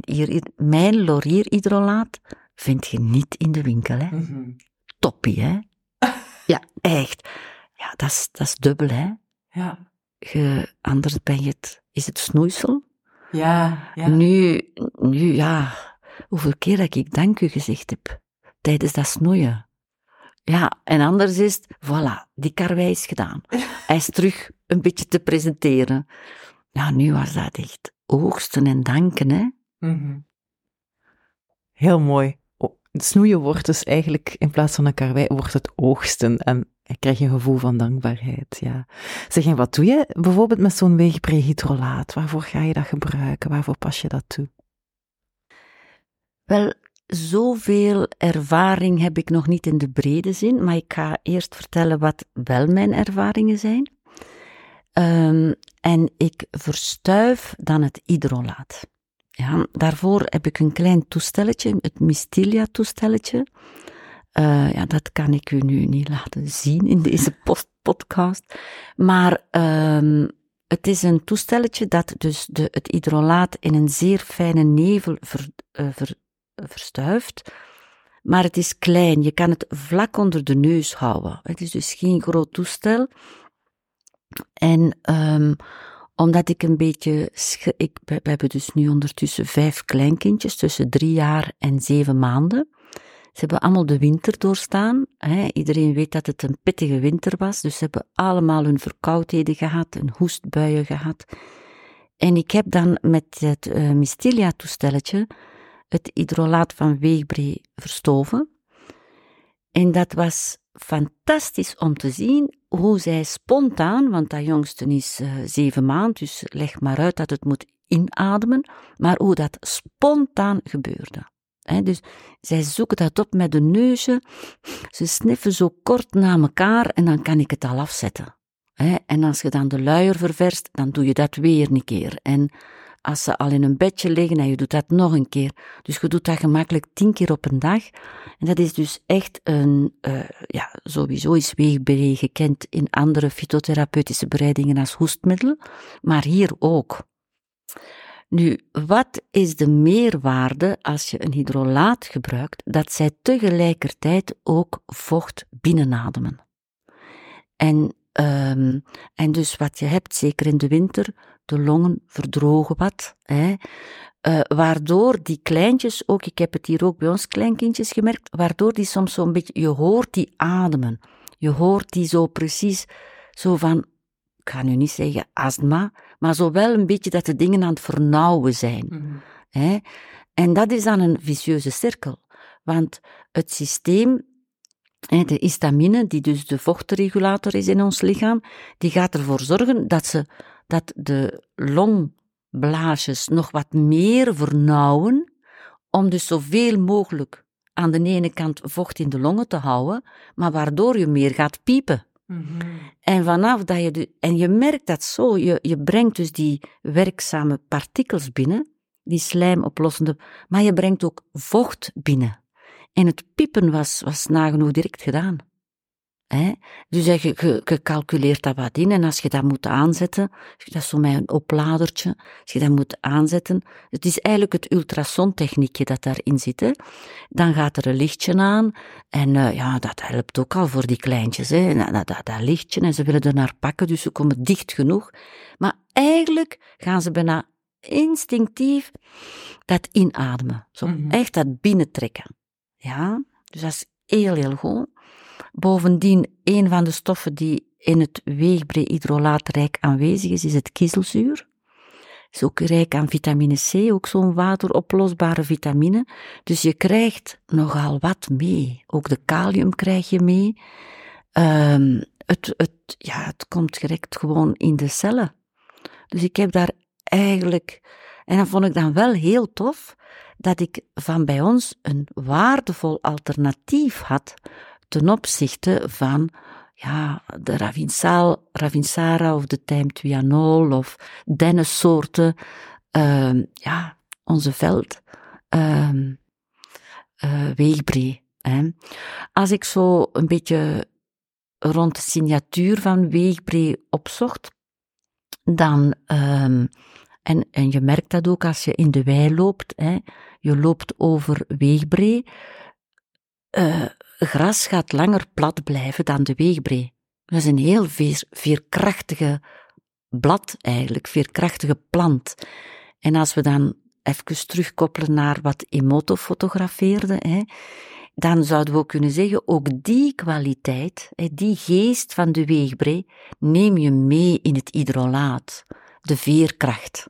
mijn laurierhydrolaat vind je niet in de winkel, hè? Mm -hmm. Toppie, hè? ja, echt. Ja, dat is, dat is dubbel, hè? Ja. Je, anders ben je het, is het snoeisel. Ja, ja. Nu, nu, ja, hoeveel keer dat ik dank u gezegd heb tijdens dat snoeien. Ja, en anders is het, voilà, die karwei is gedaan. Hij is terug een beetje te presenteren. Ja, nu was dat echt oogsten en danken, hè. Mm -hmm. Heel mooi. Snoeien wordt dus eigenlijk, in plaats van een karwei, wordt het oogsten. En ik krijg een gevoel van dankbaarheid, ja. Zeg, en wat doe je bijvoorbeeld met zo'n weegprehydrolaat? Waarvoor ga je dat gebruiken? Waarvoor pas je dat toe? Wel, zoveel ervaring heb ik nog niet in de brede zin, maar ik ga eerst vertellen wat wel mijn ervaringen zijn. Um, en ik verstuif dan het hydrolaat. Ja, daarvoor heb ik een klein toestelletje, het Mystilia-toestelletje. Uh, ja, dat kan ik u nu niet laten zien in deze podcast. Maar um, het is een toestelletje dat dus de, het hydrolaat in een zeer fijne nevel ver, uh, ver, verstuift. Maar het is klein, je kan het vlak onder de neus houden. Het is dus geen groot toestel. En um, omdat ik een beetje, ik, we hebben dus nu ondertussen vijf kleinkindjes tussen drie jaar en zeven maanden. Ze hebben allemaal de winter doorstaan. Iedereen weet dat het een pittige winter was, dus ze hebben allemaal hun verkoudheden gehad, hun hoestbuien gehad. En ik heb dan met het uh, Mystelia-toestelletje het hydrolaat van Weegbree verstoven. En dat was fantastisch om te zien hoe zij spontaan, want dat jongste is uh, zeven maanden, dus leg maar uit dat het moet inademen, maar hoe dat spontaan gebeurde. Dus zij zoeken dat op met de neusje, ze sniffen zo kort na elkaar en dan kan ik het al afzetten. En als je dan de luier ververst, dan doe je dat weer een keer. En als ze al in een bedje liggen en je doet dat nog een keer. Dus je doet dat gemakkelijk tien keer op een dag. En dat is dus echt een, uh, ja, sowieso is weegbree gekend in andere fytotherapeutische bereidingen als hoestmiddel, maar hier ook. Nu, wat is de meerwaarde als je een hydrolaat gebruikt, dat zij tegelijkertijd ook vocht binnenademen? En, um, en dus wat je hebt, zeker in de winter, de longen verdrogen wat, hè, uh, waardoor die kleintjes, ook ik heb het hier ook bij ons kleinkindjes gemerkt, waardoor die soms zo'n beetje, je hoort die ademen, je hoort die zo precies, zo van, ik ga nu niet zeggen astma, maar zo wel een beetje dat de dingen aan het vernauwen zijn. Mm hè. En dat is dan een vicieuze cirkel, want het systeem de histamine, die dus de vochtregulator is in ons lichaam, die gaat ervoor zorgen dat ze dat de longblaasjes nog wat meer vernauwen, om dus zoveel mogelijk aan de ene kant vocht in de longen te houden, maar waardoor je meer gaat piepen. Mm En vanaf dat je, de, en je merkt dat zo, je, je brengt dus die werkzame partikels binnen, die slijmoplossende, maar je brengt ook vocht binnen. En het piepen was, was nagenoeg direct gedaan. Hè? Dus je, je, je, calculeert dat wat in en als je dat moet aanzetten, dat is zo met een opladertje, als je dat moet aanzetten, het is eigenlijk het ultrasontechniekje dat daarin zit. Hè? Dan gaat er een lichtje aan en uh, ja, dat helpt ook al voor die kleintjes. Hè? Dat, dat, dat lichtje en ze willen er naar pakken, dus ze komen dicht genoeg. Maar eigenlijk gaan ze bijna instinctief dat inademen. Zo mm -hmm. echt dat binnentrekken. Ja, dus dat is heel, heel goed. Bovendien, een van de stoffen die in het weegbrehydrolaat rijk aanwezig is, is het kiezelzuur. Is ook rijk aan vitamine C, ook zo'n wateroplosbare vitamine. Dus je krijgt nogal wat mee. Ook de kalium krijg je mee. Um, het, het, ja, het komt direct gewoon in de cellen. Dus ik heb daar eigenlijk, en dat vond ik dan wel heel tof, dat ik van bij ons een waardevol alternatief had ten opzichte van ja, de Ravinsal, Ravinsara of de Thyme of dennensoorten, uh, ja, onze veld, uh, weegbree. Hè. Als ik zo een beetje rond de signatuur van weegbree opzocht, dan, um, en, en je merkt dat ook als je in de wei loopt, hè, je loopt over weegbree, uh, gras gaat langer plat blijven dan de weegbree. Dat is een heel veer, veerkrachtige blad eigenlijk, veerkrachtige plant. En als we dan even terugkoppelen naar wat Emoto fotografeerde, hè, dan zouden we ook kunnen zeggen, ook die kwaliteit, die geest van de weegbree, neem je mee in het hydrolaat, de veerkracht.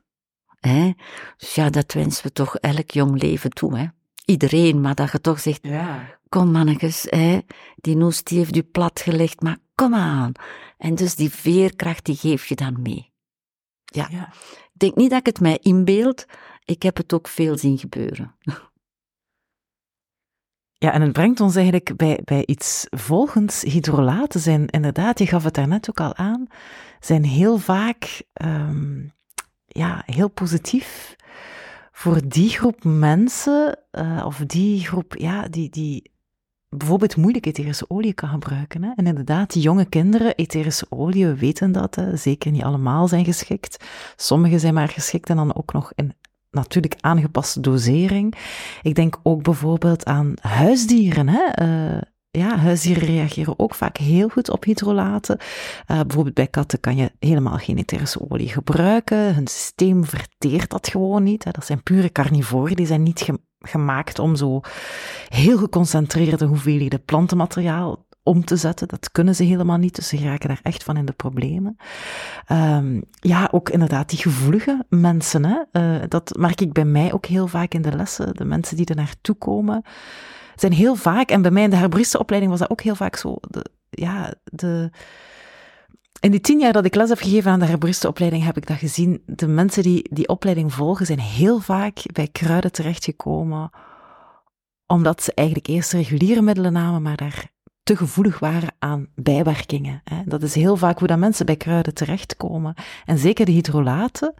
Hè? Dus ja, dat wensen we toch elk jong leven toe. Hè? Iedereen, maar dat je toch zegt, ja. kom mannetjes, hè? die noes die heeft u platgelegd, maar kom aan. En dus die veerkracht, die geef je dan mee. Ja. ja. Ik denk niet dat ik het mij inbeeld, ik heb het ook veel zien gebeuren. Ja, en het brengt ons eigenlijk bij, bij iets volgens. Hydrolaten zijn inderdaad, je gaf het daarnet ook al aan, zijn heel vaak um, ja, heel positief voor die groep mensen, uh, of die groep, ja, die, die bijvoorbeeld moeilijk etherische olie kan gebruiken. Hè? En inderdaad, die jonge kinderen, etherische olie, we weten dat, zeker niet allemaal zijn geschikt. Sommige zijn maar geschikt en dan ook nog in natuurlijk aangepaste dosering. Ik denk ook bijvoorbeeld aan huisdieren. Hè? Uh, ja, huisdieren reageren ook vaak heel goed op hydrolaten. Uh, bijvoorbeeld bij katten kan je helemaal geen etherische olie gebruiken. Hun systeem verteert dat gewoon niet. Dat zijn pure carnivoren, die zijn niet gemaakt om zo heel geconcentreerde hoeveelheden plantenmateriaal om te zetten. Dat kunnen ze helemaal niet, dus ze raken daar echt van in de problemen. Um, ja, ook inderdaad die gevoelige mensen. Hè? Uh, dat merk ik bij mij ook heel vaak in de lessen. De mensen die er naartoe komen, zijn heel vaak, en bij mij in de herbaristenopleiding was dat ook heel vaak zo, de, ja, de... In die tien jaar dat ik les heb gegeven aan de herbaristenopleiding, heb ik dat gezien. De mensen die die opleiding volgen, zijn heel vaak bij kruiden terechtgekomen, omdat ze eigenlijk eerst reguliere middelen namen, maar daar te gevoelig waren aan bijwerkingen. Dat is heel vaak hoe dat mensen bij kruiden terechtkomen. En zeker de hydrolaten.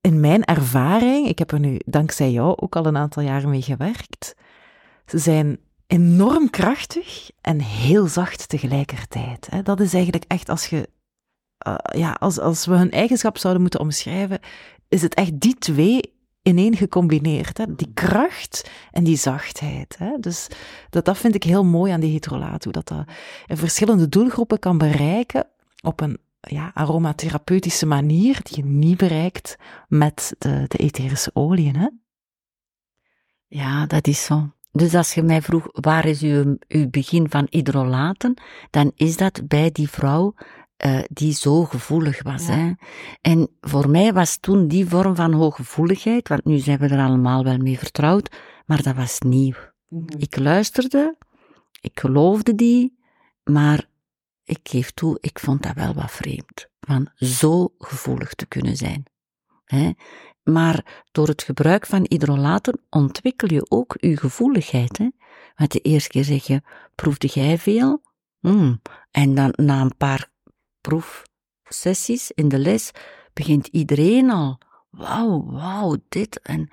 In mijn ervaring, ik heb er nu dankzij jou ook al een aantal jaren mee gewerkt, ze zijn enorm krachtig en heel zacht tegelijkertijd. Dat is eigenlijk echt als je, uh, ja, als, als we hun eigenschap zouden moeten omschrijven, is het echt die twee ineen gecombineerd. Hè? Die kracht en die zachtheid. Hè? Dus dat, dat vind ik heel mooi aan die hydrolaat, hoe dat, dat in verschillende doelgroepen kan bereiken op een ja, aromatherapeutische manier die je niet bereikt met de, de etherische oliën. Ja, dat is zo. Dus als je mij vroeg, waar is uw, uw begin van hydrolaten, dan is dat bij die vrouw uh, die zo gevoelig was. Hè. En voor mij was toen die vorm van hooggevoeligheid, want nu zijn we er allemaal wel mee vertrouwd, maar dat was nieuw. Mm -hmm. Ik luisterde, ik geloofde die, maar ik geef toe, ik vond dat wel wat vreemd, van zo gevoelig te kunnen zijn. Hè. Maar door het gebruik van hydrolaten ontwikkel je ook je gevoeligheid. Hè? Want de eerste keer zeg je, proefde jij veel? Mm. En dan na een paar proefsessies in de les begint iedereen al. Wauw, wauw, dit. En,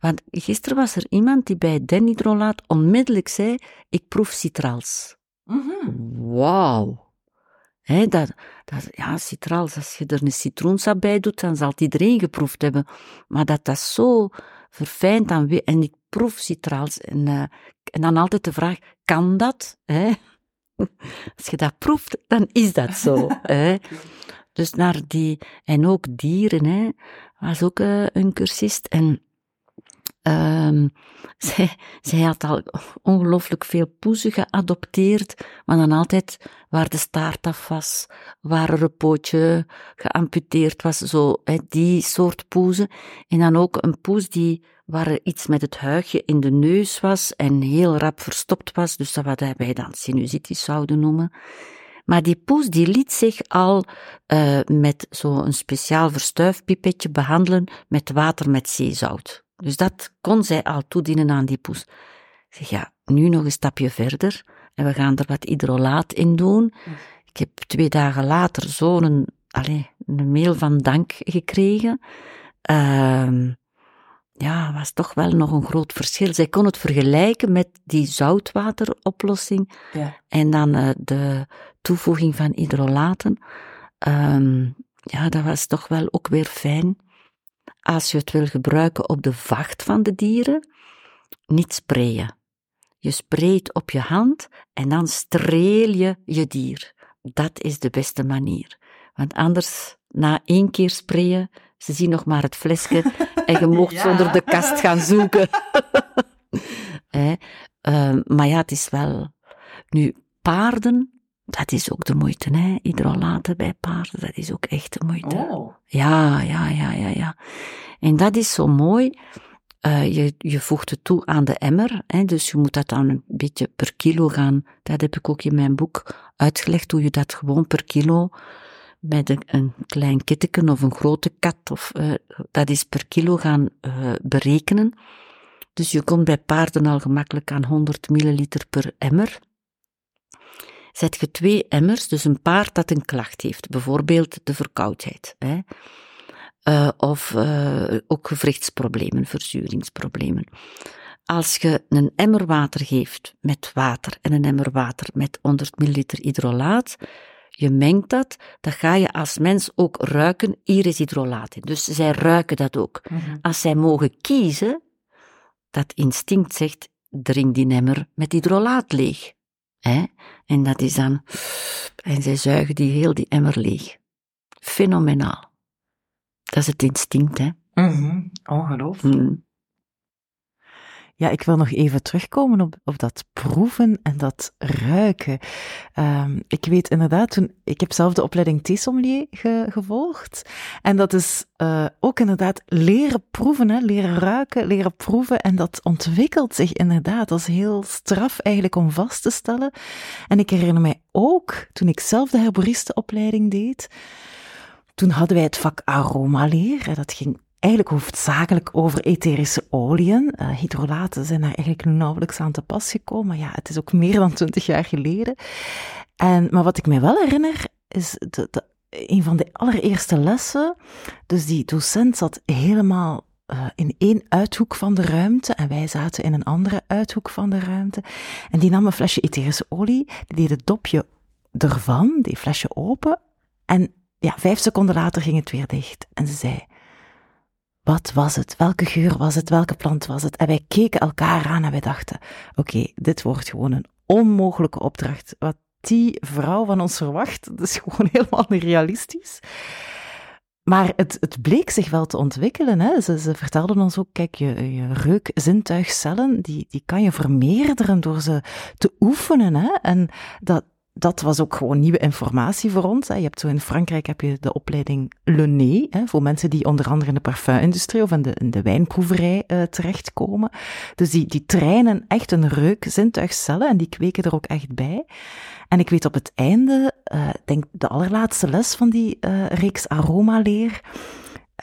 want gisteren was er iemand die bij denhydrolaat onmiddellijk zei: Ik proef citrals. Mm -hmm. Wauw. He, dat, dat, ja, citrals, als je er een citroensap bij doet, dan zal het iedereen geproefd hebben. Maar dat dat zo verfijnd aan en ik proef citrals. En, uh, en dan altijd de vraag, kan dat? He? Als je dat proeft, dan is dat zo. hè. Dus naar die, en ook dieren, hè, was ook uh, een cursist. En um, zij, had al ongelooflijk veel poezen geadopteerd, maar dan altijd waar de staart af was, waar er een pootje geamputeerd was, zo, die soort poezen. En dan ook een poes die waar er iets met het huigje in de neus was en heel rap verstopt was, dus dat wat wij dan sinusitis zouden noemen. Maar die poes die liet zich al uh, met zo'n speciaal verstuifpipetje behandelen met water met zeezout. Dus dat kon zij al toedienen aan die poes. Ik zeg, ja, nu nog een stapje verder en we gaan er wat hydrolaat in doen. Ik heb twee dagen later zo'n een mail van dank gekregen. Uh, ja, was toch wel nog een groot verschil. Zij kon het vergelijken met die zoutwateroplossing ja. en dan uh, de toevoeging van hydrolaten. Um, ja, dat was toch wel ook weer fijn. Als je het wil gebruiken op de vacht van de dieren, niet sprayen. Je spreekt op je hand en dan streel je je dier. Dat is de beste manier. Want anders, na één keer sprayen, ze zien nog maar het flesje en je mocht zonder de kast gaan zoeken. eh, uh, maar ja, het is wel... Nu, paarden, dat is ook de moeite, hè. Hydrolaten bij paarden, dat is ook echt de moeite. Oh. Ja, ja, ja, ja, ja. En dat is zo mooi. Uh, je, je voegt het toe aan de emmer, hè, dus je moet dat dan een beetje per kilo gaan. Dat heb ik ook in mijn boek uitgelegd, hoe je dat gewoon per kilo met een, een klein kitteken of een grote kat, of, uh, dat is per kilo gaan uh, berekenen. Dus je komt bij paarden al gemakkelijk aan 100 milliliter per emmer. Zet je twee emmers, dus een paard dat een klacht heeft, bijvoorbeeld de verkoudheid, hè, uh, of ook gewrichtsproblemen, verzuringsproblemen. Als je een emmer water geeft met water en een emmer water met 100 milliliter hydrolaat, je mengt dat, dan ga je als mens ook ruiken, hier is hydrolaat in. Dus zij ruiken dat ook. Mhm. Als zij mogen kiezen, dat instinct zegt, drink die emmer met hydrolaat leeg. Hè? En dat is dan, en zij zuigen die heel die emmer leeg. Fenomenaal. Dat is het instinct, hè. Mm -hmm. Ongelooflijk. Mm. Ja, ik wil nog even terugkomen op, op dat proeven en dat ruiken. Um, ik weet inderdaad, toen, ik heb zelf de opleiding theesommelier ge, gevolgd. En dat is uh, ook inderdaad leren proeven, leren ruiken, leren proeven. En dat ontwikkelt zich inderdaad. Is heel straf eigenlijk om vast te stellen. En ik herinner mij ook, toen ik zelf de herboristenopleiding deed, toen hadden wij het vak aromaleer. Dat ging eigenlijk hoofdzakelijk over etherische oliën. Uh, hydrolaten zijn daar eigenlijk nauwelijks aan te pas gekomen. Ja, het is ook meer dan twintig jaar geleden. En, maar wat ik me wel herinner, is de, de, een van de allereerste lessen. Dus die docent zat helemaal uh, in één uithoek van de ruimte en wij zaten in een andere uithoek van de ruimte. En die nam een flesje etherische olie, die deed het dopje ervan, die flesje open. En ja, vijf seconden later ging het weer dicht. En ze zei, wat was het? Welke geur was het? Welke plant was het? En wij keken elkaar aan en wij dachten, oké, dit wordt gewoon een onmogelijke opdracht. Wat die vrouw van ons verwacht, dat is gewoon helemaal niet realistisch. Maar het, het bleek zich wel te ontwikkelen. Hè. Ze, ze vertelden ons ook, kijk, je, je reukzintuigcellen, die, die kan je vermeerderen door ze te oefenen. Hè. En dat, dat was ook gewoon nieuwe informatie voor ons. Hè. Je hebt zo in Frankrijk heb je de opleiding Le Nez, hè, voor mensen die onder andere in de parfumindustrie of in de, in de wijnproeverij uh, terechtkomen. Dus die, die trainen echt een reukzintuigcellen en die kweken er ook echt bij. En ik weet op het einde, uh, denk de allerlaatste les van die uh, reeks aromaleer,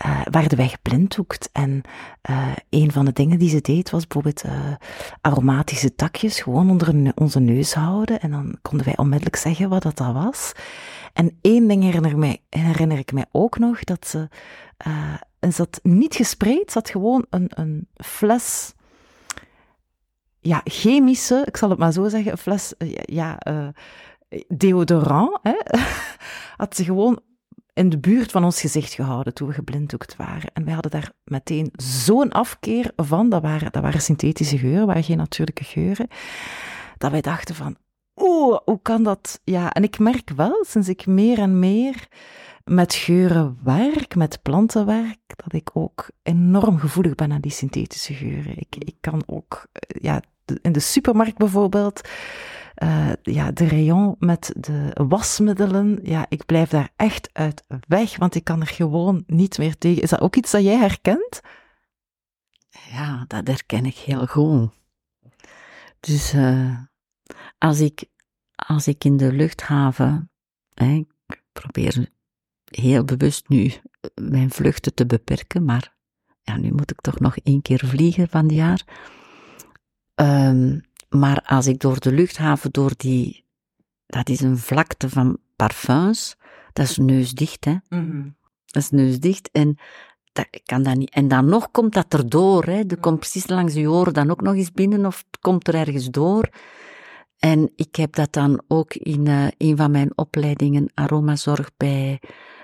uh, werden wij geblinddoekt. En uh, een van de dingen die ze deed was bijvoorbeeld uh, aromatische takjes gewoon onder onze neus houden. En dan konden wij onmiddellijk zeggen wat dat, was. En één ding herinner, mij, herinner ik mij ook nog, dat ze, ze had niet gespreid, had gewoon een, een fles, ja, chemische, ik zal het maar zo zeggen, een fles, ja, deodorant, hè, had ze gewoon in de buurt van ons gezicht gehouden toen we geblinddoekt waren. En wij hadden daar meteen zo'n afkeer van. Dat waren, dat waren synthetische geuren, waren geen natuurlijke geuren. Dat wij dachten van, oeh, hoe kan dat? Ja, en ik merk wel, sinds ik meer en meer met geuren werk, met planten werk, dat ik ook enorm gevoelig ben aan die synthetische geuren. Ik, ik kan ook, ja, in de supermarkt bijvoorbeeld, uh, ja, de rayon met de wasmiddelen, ja, ik blijf daar echt uit weg, want ik kan er gewoon niet meer tegen. Is dat ook iets dat jij herkent? Ja, dat herken ik heel goed. Dus uh, als, ik, als ik in de luchthaven, hè, ik probeer heel bewust nu mijn vluchten te beperken, maar ja, nu moet ik toch nog één keer vliegen van het jaar. Um, maar als ik door de luchthaven, door die, dat is een vlakte van parfums, dat is neusdicht, hè. Mm Dat is neusdicht en dat kan dat niet. En dan nog komt dat erdoor, hè. Dat komt precies langs je oren dan ook nog eens binnen of het komt er ergens door. En ik heb dat dan ook in uh, een van mijn opleidingen aromazorg bij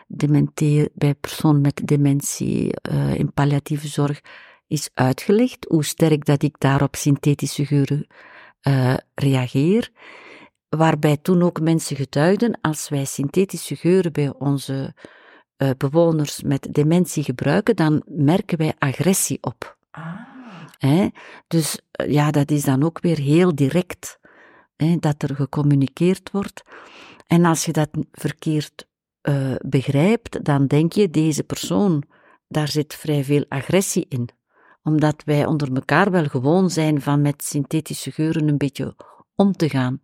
dementeer, bij personen met dementie uh, in palliatieve zorg is uitgelegd hoe sterk dat ik daarop synthetische geuren uh, reageer. Waarbij toen ook mensen getuigden, als wij synthetische geuren bij onze uh, bewoners met dementie gebruiken, dan merken wij agressie op. Ah. Dus uh, ja, dat is dan ook weer heel direct, hè, dat er gecommuniceerd wordt. En als je dat verkeerd uh, begrijpt, dan denk je, deze persoon, daar zit vrij veel agressie in omdat wij onder elkaar wel gewoon zijn van met synthetische geuren een beetje om te gaan.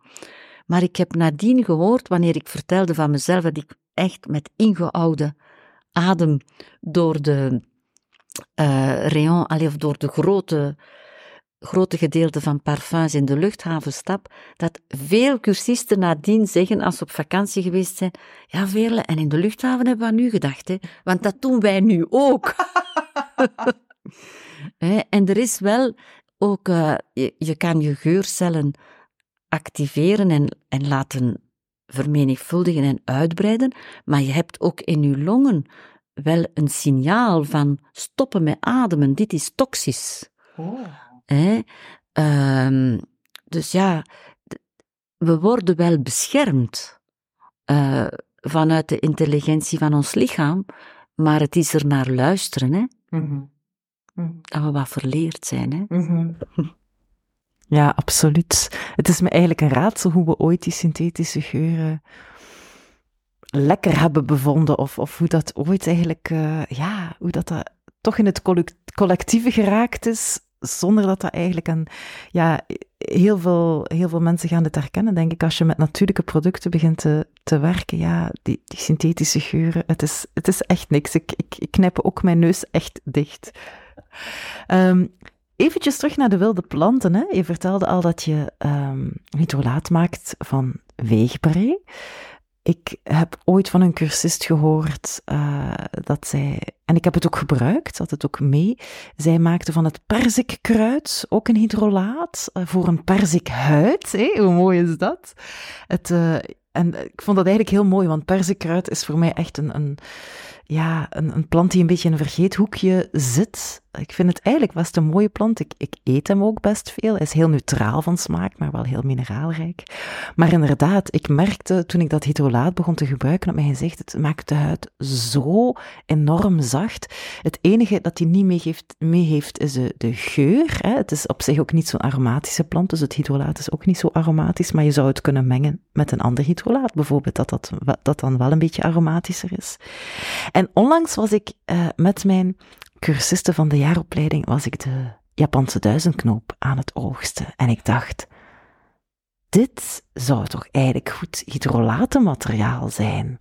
Maar ik heb nadien gehoord, wanneer ik vertelde van mezelf, dat ik echt met ingehouden adem door de uh, rayon, of door de grote, grote gedeelte van parfums in de luchthaven stap, dat veel cursisten nadien zeggen, als ze op vakantie geweest zijn, ja Veerle, en in de luchthaven hebben we aan u gedacht, hè, want dat doen wij nu ook. En er is wel ook, uh, je, je, kan je geurcellen activeren en, en laten vermenigvuldigen en uitbreiden, maar je hebt ook in je longen wel een signaal van stoppen met ademen, dit is toxisch. Oh. Um, dus ja, we worden wel beschermd uh, vanuit de intelligentie van ons lichaam, maar het is er naar luisteren. Hè? Mm -hmm. Mm. dat we wat verleerd zijn. Hè? Mm Ja, absoluut. Het is me eigenlijk een raadsel hoe we ooit die synthetische geuren lekker hebben bevonden. Of, of hoe dat ooit eigenlijk, uh, ja, hoe dat, dat toch in het collectieve geraakt is. Zonder dat dat eigenlijk een, ja, heel veel, heel veel mensen gaan het herkennen, denk ik. Als je met natuurlijke producten begint te, te werken, ja, die, die synthetische geuren, het is, het is echt niks. Ik, ik, ik knijp ook mijn neus echt dicht. Um, Eventjes terug naar de wilde planten. Hè. Je vertelde al dat je um, hydrolaat maakt van weegbree. Ik heb ooit van een cursist gehoord uh, dat zij, en ik heb het ook gebruikt, had het ook mee. Zij maakte van het perzikkruid ook een hydrolaat uh, voor een perzikhuid. Hoe mooi is dat? Het, uh, en ik vond dat eigenlijk heel mooi, want perzikkruid is voor mij echt een, een ja, een, een plant die een beetje in een vergeethoekje zit. Ik vind het eigenlijk best een mooie plant. Ik, ik eet hem ook best veel. Hij is heel neutraal van smaak, maar wel heel mineraalrijk. Maar inderdaad, ik merkte toen ik dat hydrolaat begon te gebruiken op mijn gezicht, het maakt de huid zo enorm zacht. Het enige dat hij niet mee heeft, mee heeft is de, geur. Hè. Het is op zich ook niet zo'n aromatische plant, dus het hydrolaat is ook niet zo aromatisch, maar je zou het kunnen mengen met een ander hydrolaat, bijvoorbeeld, dat dat, dat dan wel een beetje aromatischer is. En onlangs was ik uh, met mijn cursisten van de jaaropleiding, was ik de Japanse duizendknoop aan het oogsten. En ik dacht, dit zou toch eigenlijk goed hydrolatenmateriaal zijn.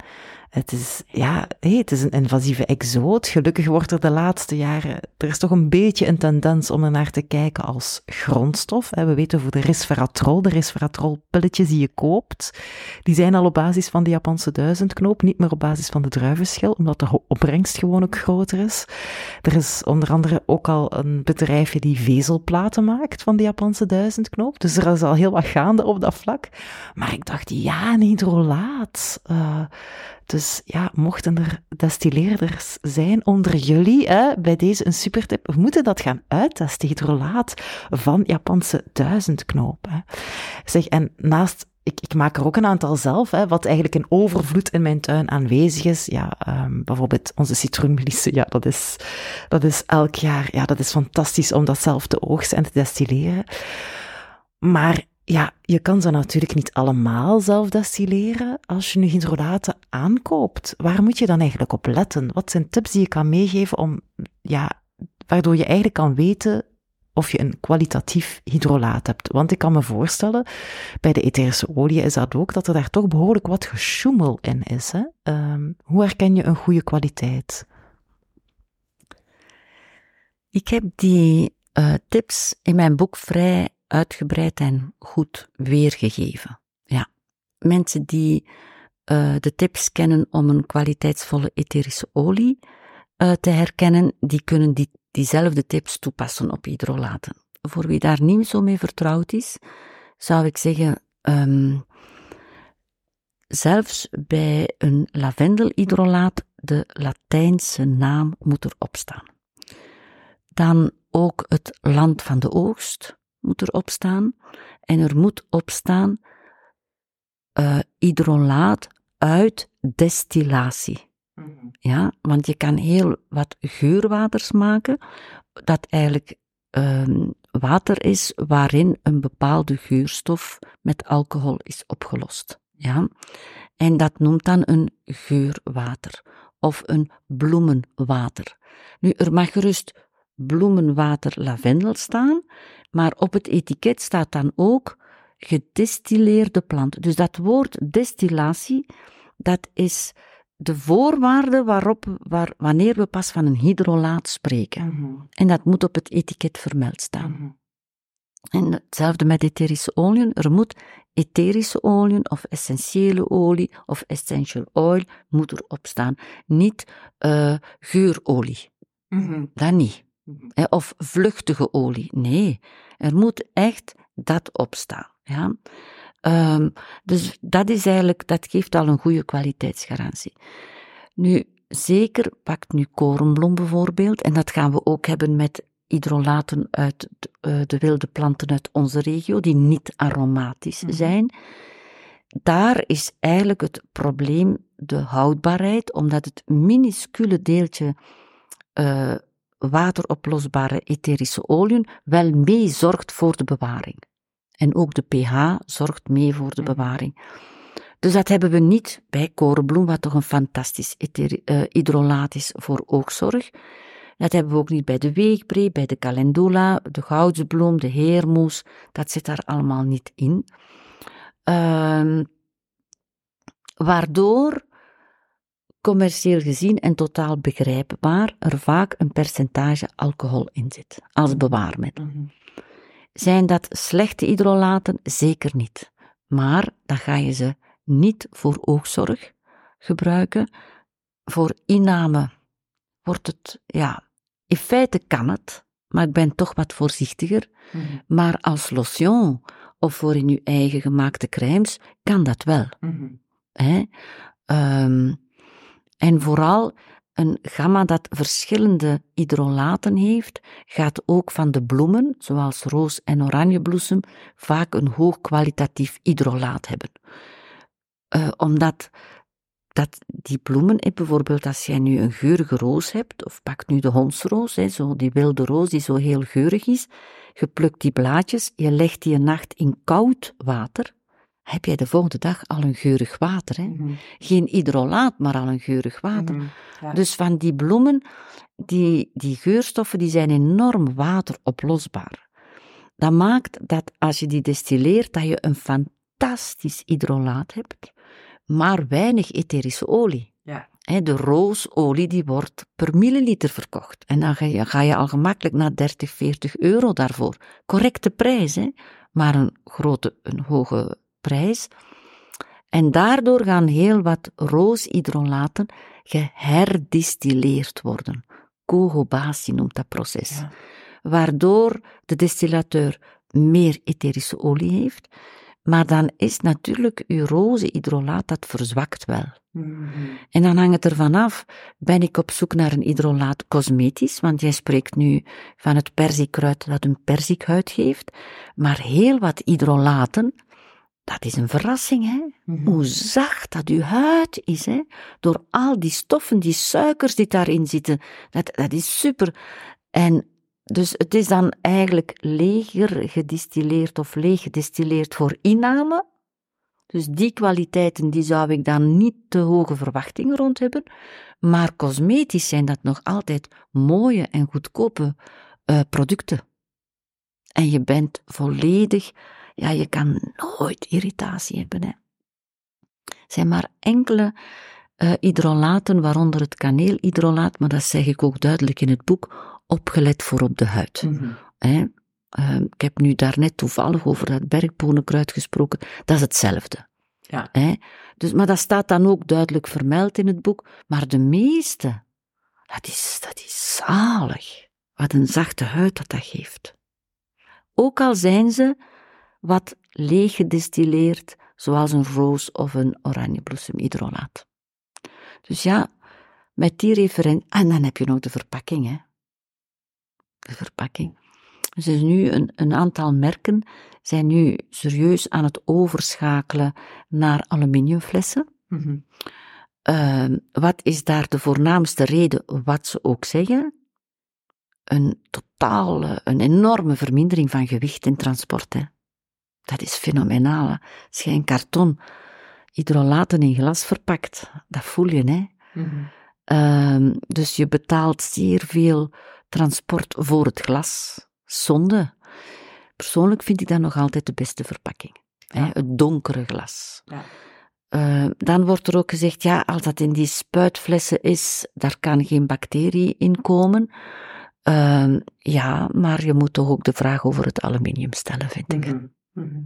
Het is, ja, het is een invasieve exoot. Gelukkig wordt er de laatste jaren, er is toch een beetje een tendens om er naar te kijken als grondstof. We weten voor de resveratrol, de resveratrol-pilletjes die je koopt, die zijn al op basis van de Japanse duizendknoop, niet meer op basis van de druivenschil, omdat de opbrengst gewoon ook groter is. Er is onder andere ook al een bedrijfje die vezelplaten maakt van de Japanse duizendknoop, dus er is al heel wat gaande op dat vlak. Maar ik dacht, ja, een hydrolaat. Uh, dus ja, mochten er destilleerders zijn onder jullie, hè, bij deze een supertip, we moeten dat gaan uittesten, hydrolaat van Japanse duizendknoop. Zeg, en naast ik, ik, maak er ook een aantal zelf, hè, wat eigenlijk een overvloed in mijn tuin aanwezig is. Ja, um, bijvoorbeeld onze citroenmelissen, ja, dat is, dat is elk jaar, ja, dat is fantastisch om dat zelf te oogsten en te destilleren. Maar ja, je kan ze natuurlijk niet allemaal zelf destilleren als je nu hydrolaten aankoopt. Waar moet je dan eigenlijk op letten? Wat zijn tips die je kan meegeven om, ja, waardoor je eigenlijk kan weten of je een kwalitatief hydrolaat hebt. Want ik kan me voorstellen, bij de etherische olie is dat ook, dat er daar toch behoorlijk wat gesjoemel in is. Hè? Um, hoe herken je een goede kwaliteit? Ik heb die uh, tips in mijn boek vrij uitgebreid en goed weergegeven. Ja, mensen die uh, de tips kennen om een kwaliteitsvolle etherische olie uh, te herkennen, die kunnen die, diezelfde tips toepassen op hydrolaten. Voor wie daar niet zo mee vertrouwd is, zou ik zeggen, um, zelfs bij een lavendelhydrolaat de Latijnse naam moet erop staan. Dan ook het land van de oogst, moet erop staan. En er moet op staan uh, hydrolaat uit destillatie. Mhm. Ja, want je kan heel wat geurwaters maken, dat eigenlijk um, water is waarin een bepaalde geurstof met alcohol is opgelost. Ja, en dat noemt dan een geurwater of een bloemenwater. Nu, er mag gerust bloemenwater lavendel staan, maar op het etiket staat dan ook gedistilleerde plant. Dus dat woord destillatie, dat is de voorwaarde waarop, waar, wanneer we pas van een hydrolaat spreken. Mhm. En dat moet op het etiket vermeld staan. Mhm. En hetzelfde met etherische oliën. Er moet etherische oliën of essentiële olie of essential oil moet erop staan. Niet uh, geurolie. Mm Dat niet. Of vluchtige olie. Nee, er moet echt dat opstaan. Ja? Um, dus dat is eigenlijk, dat geeft al een goede kwaliteitsgarantie. Nu, zeker pakt nu korenbloem bijvoorbeeld, en dat gaan we ook hebben met hydrolaten uit de, uh, de wilde planten uit onze regio, die niet aromatisch mhm. zijn. Daar is eigenlijk het probleem de houdbaarheid, omdat het minuscule deeltje uh, wateroplosbare etherische oliën wel mee zorgt voor de bewaring. En ook de pH zorgt mee voor de Mhm. bewaring. Dus dat hebben we niet bij korenbloem, wat toch een fantastisch eh, hydrolaat is voor oogzorg. Dat hebben we ook niet bij de weegbree, bij de calendula, de goudsbloem, de heermoes. Dat zit daar allemaal niet in. Ehm, waardoor, commercieel gezien en totaal begrijpbaar, er vaak een percentage alcohol in zit, als bewaarmiddel. Mhm. Zijn dat slechte hydrolaten? Zeker niet. Maar dan ga je ze niet voor oogzorg gebruiken. Voor inname wordt het, ja, in feite kan het, maar ik ben toch wat voorzichtiger. Mhm. Maar als lotion of voor in uw eigen gemaakte crèmes kan dat wel. Mhm. Hè? Ehm, en vooral een gamma dat verschillende hydrolaten heeft, gaat ook van de bloemen, zoals roos en oranjebloesem, vaak een hoog kwalitatief hydrolaat hebben. Eh, omdat dat die bloemen, bijvoorbeeld als jij nu een geurige roos hebt, of pak nu de hondsroos, zo die wilde roos die zo heel geurig is, je plukt die blaadjes, je legt die een nacht in koud water, heb jij de volgende dag al een geurig water. Hè? Mhm. Geen hydrolaat, maar al een geurig water. Mhm. Ja. Dus van die bloemen, die, die geurstoffen, die zijn enorm wateroplosbaar. Dat maakt dat als je die destilleert, dat je een fantastisch hydrolaat hebt, maar weinig etherische olie. Ja. De roosolie die wordt per milliliter verkocht. En dan ga je, ga je al gemakkelijk naar 30, 40 euro daarvoor. Correcte prijs, hè? maar een grote, een hoge prijs. En daardoor gaan heel wat rooshydrolaten geherdistilleerd worden. Cohobatie noemt dat proces. Ja. Waardoor de distillateur meer etherische olie heeft. Maar dan is natuurlijk uw rozenhydrolaat, dat verzwakt wel. Mhm. En dan hangt het ervan af, ben ik op zoek naar een hydrolaat cosmetisch, want jij spreekt nu van het perzikruid dat een perzikhuid geeft, maar heel wat hydrolaten, dat is een verrassing, hè? Mhm. Hoe zacht dat uw huid is, hè? Door al die stoffen, die suikers die daarin zitten, dat, dat is super. En dus het is dan eigenlijk leger gedistilleerd of leeg gedistilleerd voor inname, dus die kwaliteiten, die zou ik dan niet te hoge verwachtingen rond hebben. Maar cosmetisch zijn dat nog altijd mooie en goedkope eh, producten. En je bent volledig, ja, je kan nooit irritatie hebben. Hè. Er zijn maar enkele eh, hydrolaten, waaronder het kaneelhydrolaat, maar dat zeg ik ook duidelijk in het boek, opgelet voor op de huid. Mhm. Hè. Eh, ik heb nu daarnet toevallig over dat bergponenkruid gesproken. Dat is hetzelfde. Ja. Hè. Dus, maar dat staat dan ook duidelijk vermeld in het boek. Maar de meeste, dat is, dat is zalig. Wat een zachte huid dat dat geeft. Ook al zijn ze wat leeg gedistilleerd, zoals een roos of een oranjebloesemhydrolaat. Dus ja, met die referentie... En dan heb je nog de verpakking, hè. De verpakking. Dus er is nu een, een aantal merken zijn nu serieus aan het overschakelen naar aluminiumflessen. Mhm. Ehm, wat is daar de voornaamste reden, wat ze ook zeggen? Een totale, een enorme vermindering van gewicht in transport. Hè. Dat is fenomenaal. hè. Als je een karton hydrolaten in glas verpakt, dat voel je, hè. Mhm. Ehm, dus je betaalt zeer veel transport voor het glas. Zonde. Persoonlijk vind ik dat nog altijd de beste verpakking. Hè, het donkere glas. Ja. Eh, dan wordt er ook gezegd, ja, als dat in die spuitflessen is, daar kan geen bacterie in komen. Ehm, ja, maar je moet toch ook de vraag over het aluminium stellen, vind ik. Mhm. Mhm.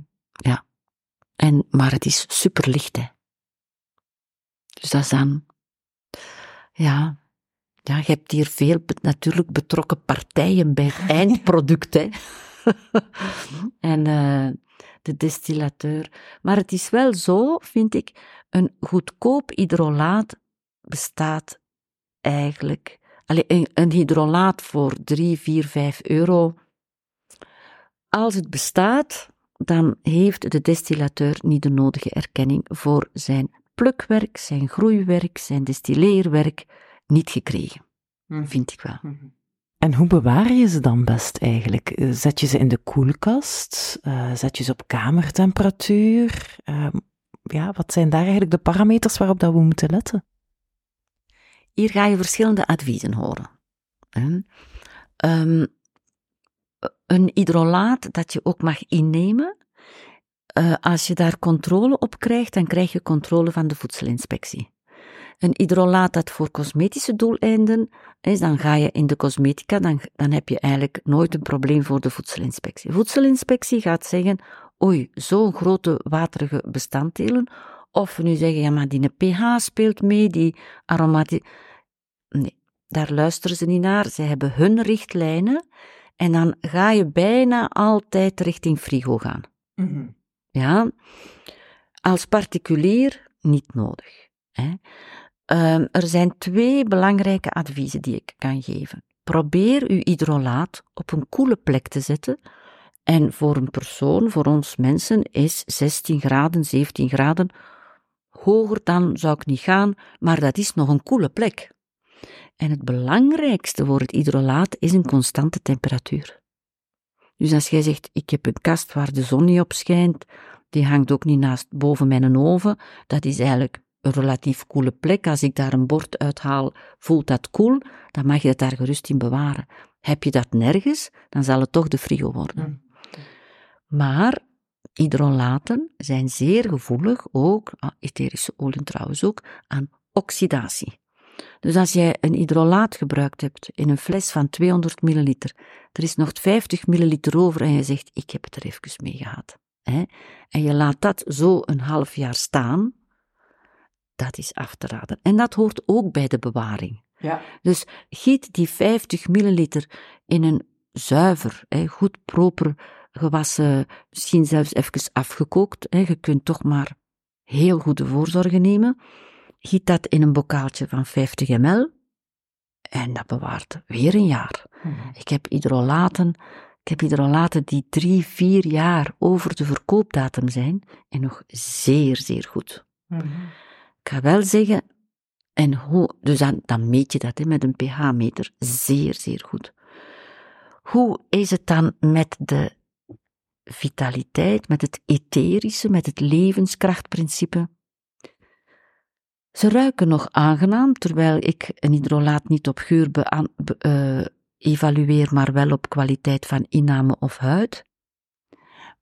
En, maar het is superlicht, hè. Dus dat is dan... Ja, ja je hebt hier veel natuurlijk betrokken partijen bij het eindproduct, hè. en eh, de distillateur. Maar het is wel zo, vind ik, een goedkoop hydrolaat bestaat eigenlijk... Allee, een, een hydrolaat voor 3, 4, 5 euro. Als het bestaat, dan heeft de distillateur niet de nodige erkenning voor zijn plukwerk, zijn groeiwerk, zijn distilleerwerk niet gekregen, Mhm. vind ik wel. Mhm. En hoe bewaar je ze dan best eigenlijk? Eh, zet je ze in de koelkast? Uh, zet je ze op kamertemperatuur? Uh, ja, wat zijn daar eigenlijk de parameters waarop dat we moeten letten? Hier ga je verschillende adviezen horen. Um, een hydrolaat dat je ook mag innemen. Uh, als je daar controle op krijgt, dan krijg je controle van de voedselinspectie. Een hydrolaat dat voor cosmetische doeleinden is, dan ga je in de cosmetica, dan, dan heb je eigenlijk nooit een probleem voor de voedselinspectie. Voedselinspectie gaat zeggen, oei, zo'n grote waterige bestanddelen, of nu zeggen, ja, maar die pH speelt mee, die aromatie. Nee, daar luisteren ze niet naar. Ze hebben hun richtlijnen en dan ga je bijna altijd richting frigo gaan. Mm Ja, als particulier niet nodig. Hè. Um, er zijn twee belangrijke adviezen die ik kan geven. Probeer uw hydrolaat op een koele plek te zetten. En voor een persoon, voor ons mensen, is 16 graden, 17 graden. Hoger dan zou ik niet gaan, maar dat is nog een koele plek. En het belangrijkste voor het hydrolaat is een constante temperatuur. Dus als jij zegt, ik heb een kast waar de zon niet op schijnt, die hangt ook niet naast boven mijn oven, dat is eigenlijk een relatief koele plek. Als ik daar een bord uithaal, voelt dat koel, dan mag je het daar gerust in bewaren. Heb je dat nergens, dan zal het toch de frigo worden. Maar hydrolaten zijn zeer gevoelig, ook, ah, etherische olie trouwens ook, aan oxidatie. Dus als jij een hydrolaat gebruikt hebt in een fles van 200 milliliter, er is nog 50 milliliter over en je zegt, ik heb het er even mee gehad. Hè? En je laat dat zo een half jaar staan, dat is af te raden. En dat hoort ook bij de bewaring. Ja. Dus giet die 50 milliliter in een zuiver, hè, goed proper gewassen, misschien zelfs even afgekookt. Hè. Je kunt toch maar heel goede voorzorgen nemen. Giet dat in een bokaaltje van 50 ml en dat bewaart weer een jaar. Mhm. Ik heb hydrolaten, ik heb hydrolaten die drie, vier jaar over de verkoopdatum zijn en nog zeer, zeer goed. Mhm. Ik ga wel zeggen, en hoe, dus dan, dan meet je dat hè, met een pH-meter, zeer, zeer goed. Hoe is het dan met de vitaliteit, met het etherische, met het levenskrachtprincipe? Ze ruiken nog aangenaam, terwijl ik een hydrolaat niet op geur uh, evalueer, maar wel op kwaliteit van inname of huid.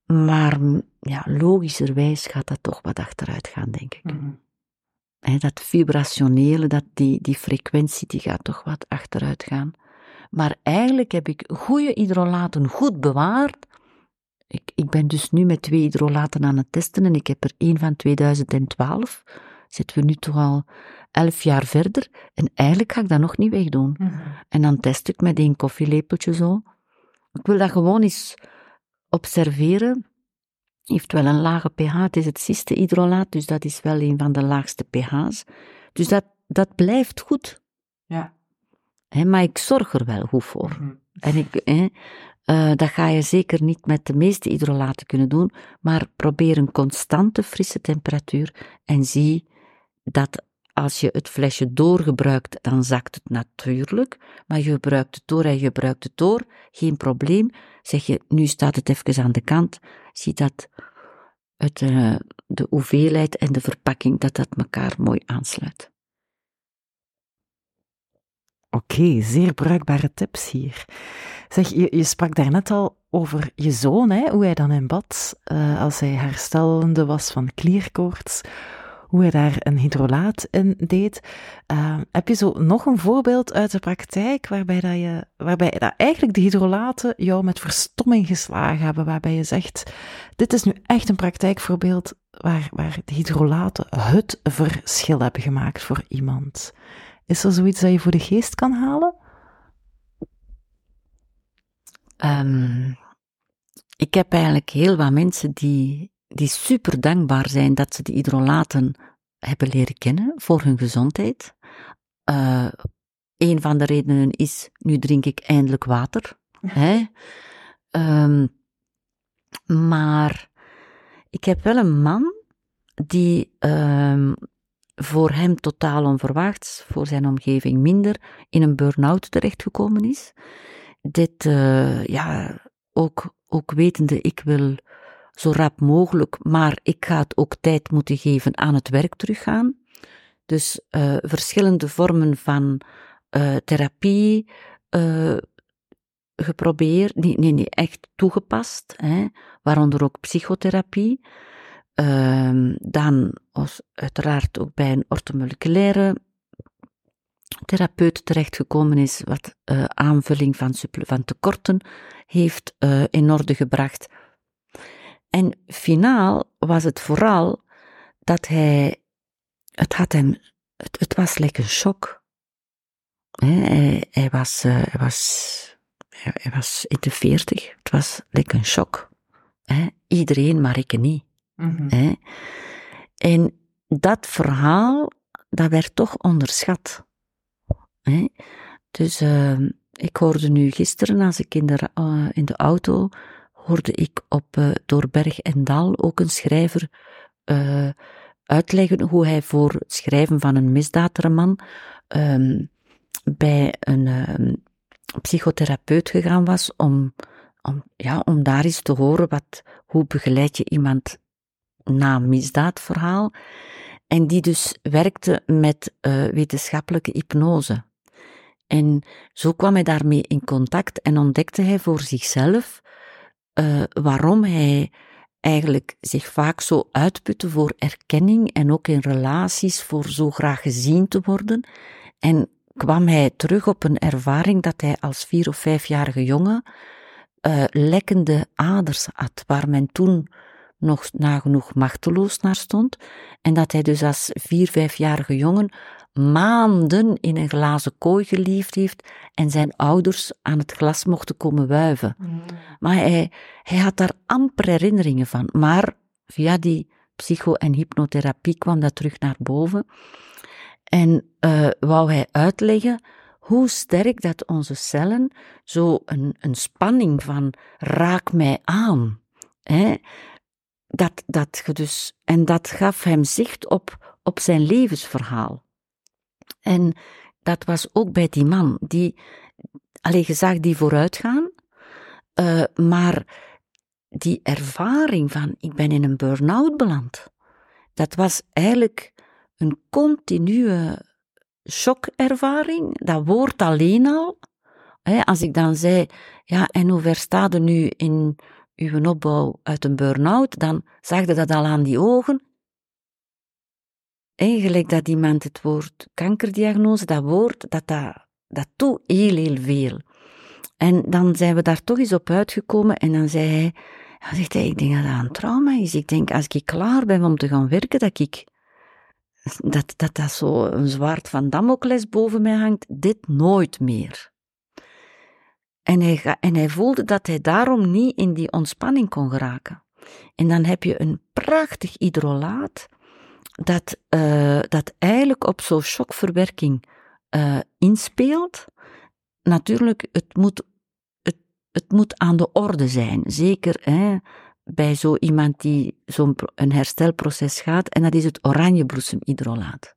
Maar ja, logischerwijs gaat dat toch wat achteruit gaan, denk ik. Mm dat vibrationele, dat die, die frequentie, die gaat toch wat achteruit gaan. Maar eigenlijk heb ik goede hydrolaten goed bewaard. Ik, ik ben dus nu met twee hydrolaten aan het testen en ik heb er één van 2012 zitten we nu toch al elf jaar verder en eigenlijk ga ik dat nog niet wegdoen. Mm En dan test ik met één koffielepeltje zo. Ik wil dat gewoon eens observeren. Heeft wel een lage pH, het is het ciste hydrolaat, dus dat is wel een van de laagste pH's. Dus dat, dat blijft goed. Ja. maar ik zorg er wel goed voor. Mhm. En ik, uh, dat ga je zeker niet met de meeste hydrolaten kunnen doen, maar probeer een constante frisse temperatuur en zie dat als je het flesje doorgebruikt, dan zakt het natuurlijk, maar je gebruikt het door en je gebruikt het door, geen probleem. Zeg je, nu staat het even aan de kant, zie dat het, uh, de hoeveelheid en de verpakking, dat dat elkaar mooi aansluit. Oké, zeer bruikbare tips hier. Zeg, je, je sprak daarnet al over je zoon, hè, hoe hij dan in bad, uh, als hij herstellende was van klierkoorts, hoe hij daar een hydrolaat in deed. Uh, heb je zo nog een voorbeeld uit de praktijk waarbij, dat je, waarbij dat eigenlijk de hydrolaten jou met verstomming geslagen hebben, waarbij je zegt, dit is nu echt een praktijkvoorbeeld waar, waar de hydrolaten het verschil hebben gemaakt voor iemand. Is er zoiets dat je voor de geest kan halen? Um, ik heb eigenlijk heel wat mensen die die super dankbaar zijn dat ze de hydrolaten hebben leren kennen voor hun gezondheid. Uh, een van de redenen is, nu drink ik eindelijk water. Hè? Um, maar ik heb wel een man die um, voor hem totaal onverwachts, voor zijn omgeving minder, in een burn-out terechtgekomen is. Dit, uh, ja, ook, ook wetende, ik wil zo rap mogelijk, maar ik ga het ook tijd moeten geven aan het werk teruggaan. Dus uh, verschillende vormen van uh, therapie uh, geprobeerd, nee, nee, nee, echt toegepast, hè, waaronder ook psychotherapie. Uh, dan was uiteraard ook bij een orthomoleculaire therapeut terechtgekomen is, wat aanvulling van, van tekorten heeft in orde gebracht. En finaal was het vooral dat hij, het had hem, het, het was lekker een shock. Hij, hij, was, uh, hij, was, hij, was in de veertig, het was lekker een shock. Iedereen, maar ik niet. Mm -hmm. En dat verhaal, dat werd toch onderschat. Dus uh, ik hoorde nu gisteren, als ik in de, uh, in de auto, hoorde ik op uh, door Berg en Dal ook een schrijver uh, uitleggen hoe hij voor het schrijven van een misdaadroman um, bij een um, psychotherapeut gegaan was om, om, ja, om daar eens te horen wat, hoe begeleid je iemand na een misdaadverhaal. En die dus werkte met uh, wetenschappelijke hypnose. En zo kwam hij daarmee in contact en ontdekte hij voor zichzelf uh, waarom hij eigenlijk zich vaak zo uitputte voor erkenning en ook in relaties voor zo graag gezien te worden. En kwam hij terug op een ervaring dat hij als vier of vijfjarige jongen uh, lekkende aders had, waar men toen nog nagenoeg machteloos naar stond. En dat hij dus als vier, vijfjarige jongen maanden in een glazen kooi geliefd heeft en zijn ouders aan het glas mochten komen wuiven. Mm. Maar hij, hij had daar amper herinneringen van. Maar via die psycho- en hypnotherapie kwam dat terug naar boven. En uh, wou hij uitleggen hoe sterk dat onze cellen zo een, een spanning van raak mij aan. Hè? Dat, dat dus, en dat gaf hem zicht op, op zijn levensverhaal. En dat was ook bij die man, die, alleen je zag die vooruitgaan, uh, maar die ervaring van ik ben in een burn-out beland, dat was eigenlijk een continue shockervaring. Dat woord alleen al, hè, als ik dan zei, ja, en hoe ver staat er nu in uw opbouw uit een burn-out, dan zag je dat al aan die ogen. Eigenlijk dat iemand het woord kankerdiagnose, dat woord, dat, dat, dat doet heel, heel veel. En dan zijn we daar toch eens op uitgekomen en dan zei hij, ja, zegt hij, ik denk dat dat een trauma is. Ik denk, als ik klaar ben om te gaan werken, dat ik, dat dat, dat zo een zwaard van Damocles boven mij hangt, dit nooit meer. En hij, en hij voelde dat hij daarom niet in die ontspanning kon geraken. En dan heb je een prachtig hydrolaat, dat, uh, dat eigenlijk op zo'n shockverwerking uh, inspeelt. Natuurlijk, het moet, het, het moet aan de orde zijn. Zeker hè, bij zo iemand die zo'n een herstelproces gaat, en dat is het oranjebloesemhydrolaat.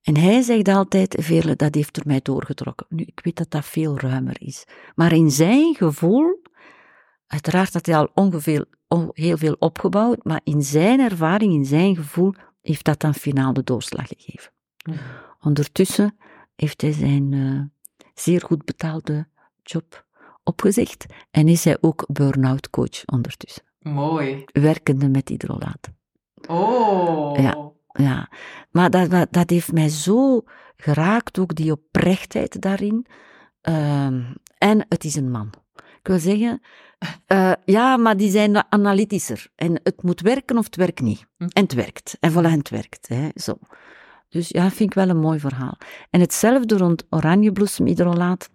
En hij zegt altijd, Veerle, dat heeft er mij doorgetrokken. Nu, ik weet dat dat veel ruimer is. Maar in zijn gevoel, uiteraard had hij al ongeveer heel veel opgebouwd, maar in zijn ervaring, in zijn gevoel, heeft dat dan finaal de doorslag gegeven. Mhm. Ondertussen heeft hij zijn uh, zeer goed betaalde job opgezegd en is hij ook burn-out coach ondertussen. Mooi. Werkende met hydrolaat. Oh. Ja, ja. Maar dat, dat, dat heeft mij zo geraakt, ook die oprechtheid daarin. Uh, en het is een man. Ik wil zeggen, uh, ja, maar die zijn analytischer. En het moet werken of het werkt niet. Hm. En het werkt. En voilà, het werkt. Hè, zo. Dus ja, vind ik wel een mooi verhaal. En hetzelfde rond oranjebloesemhydrolaat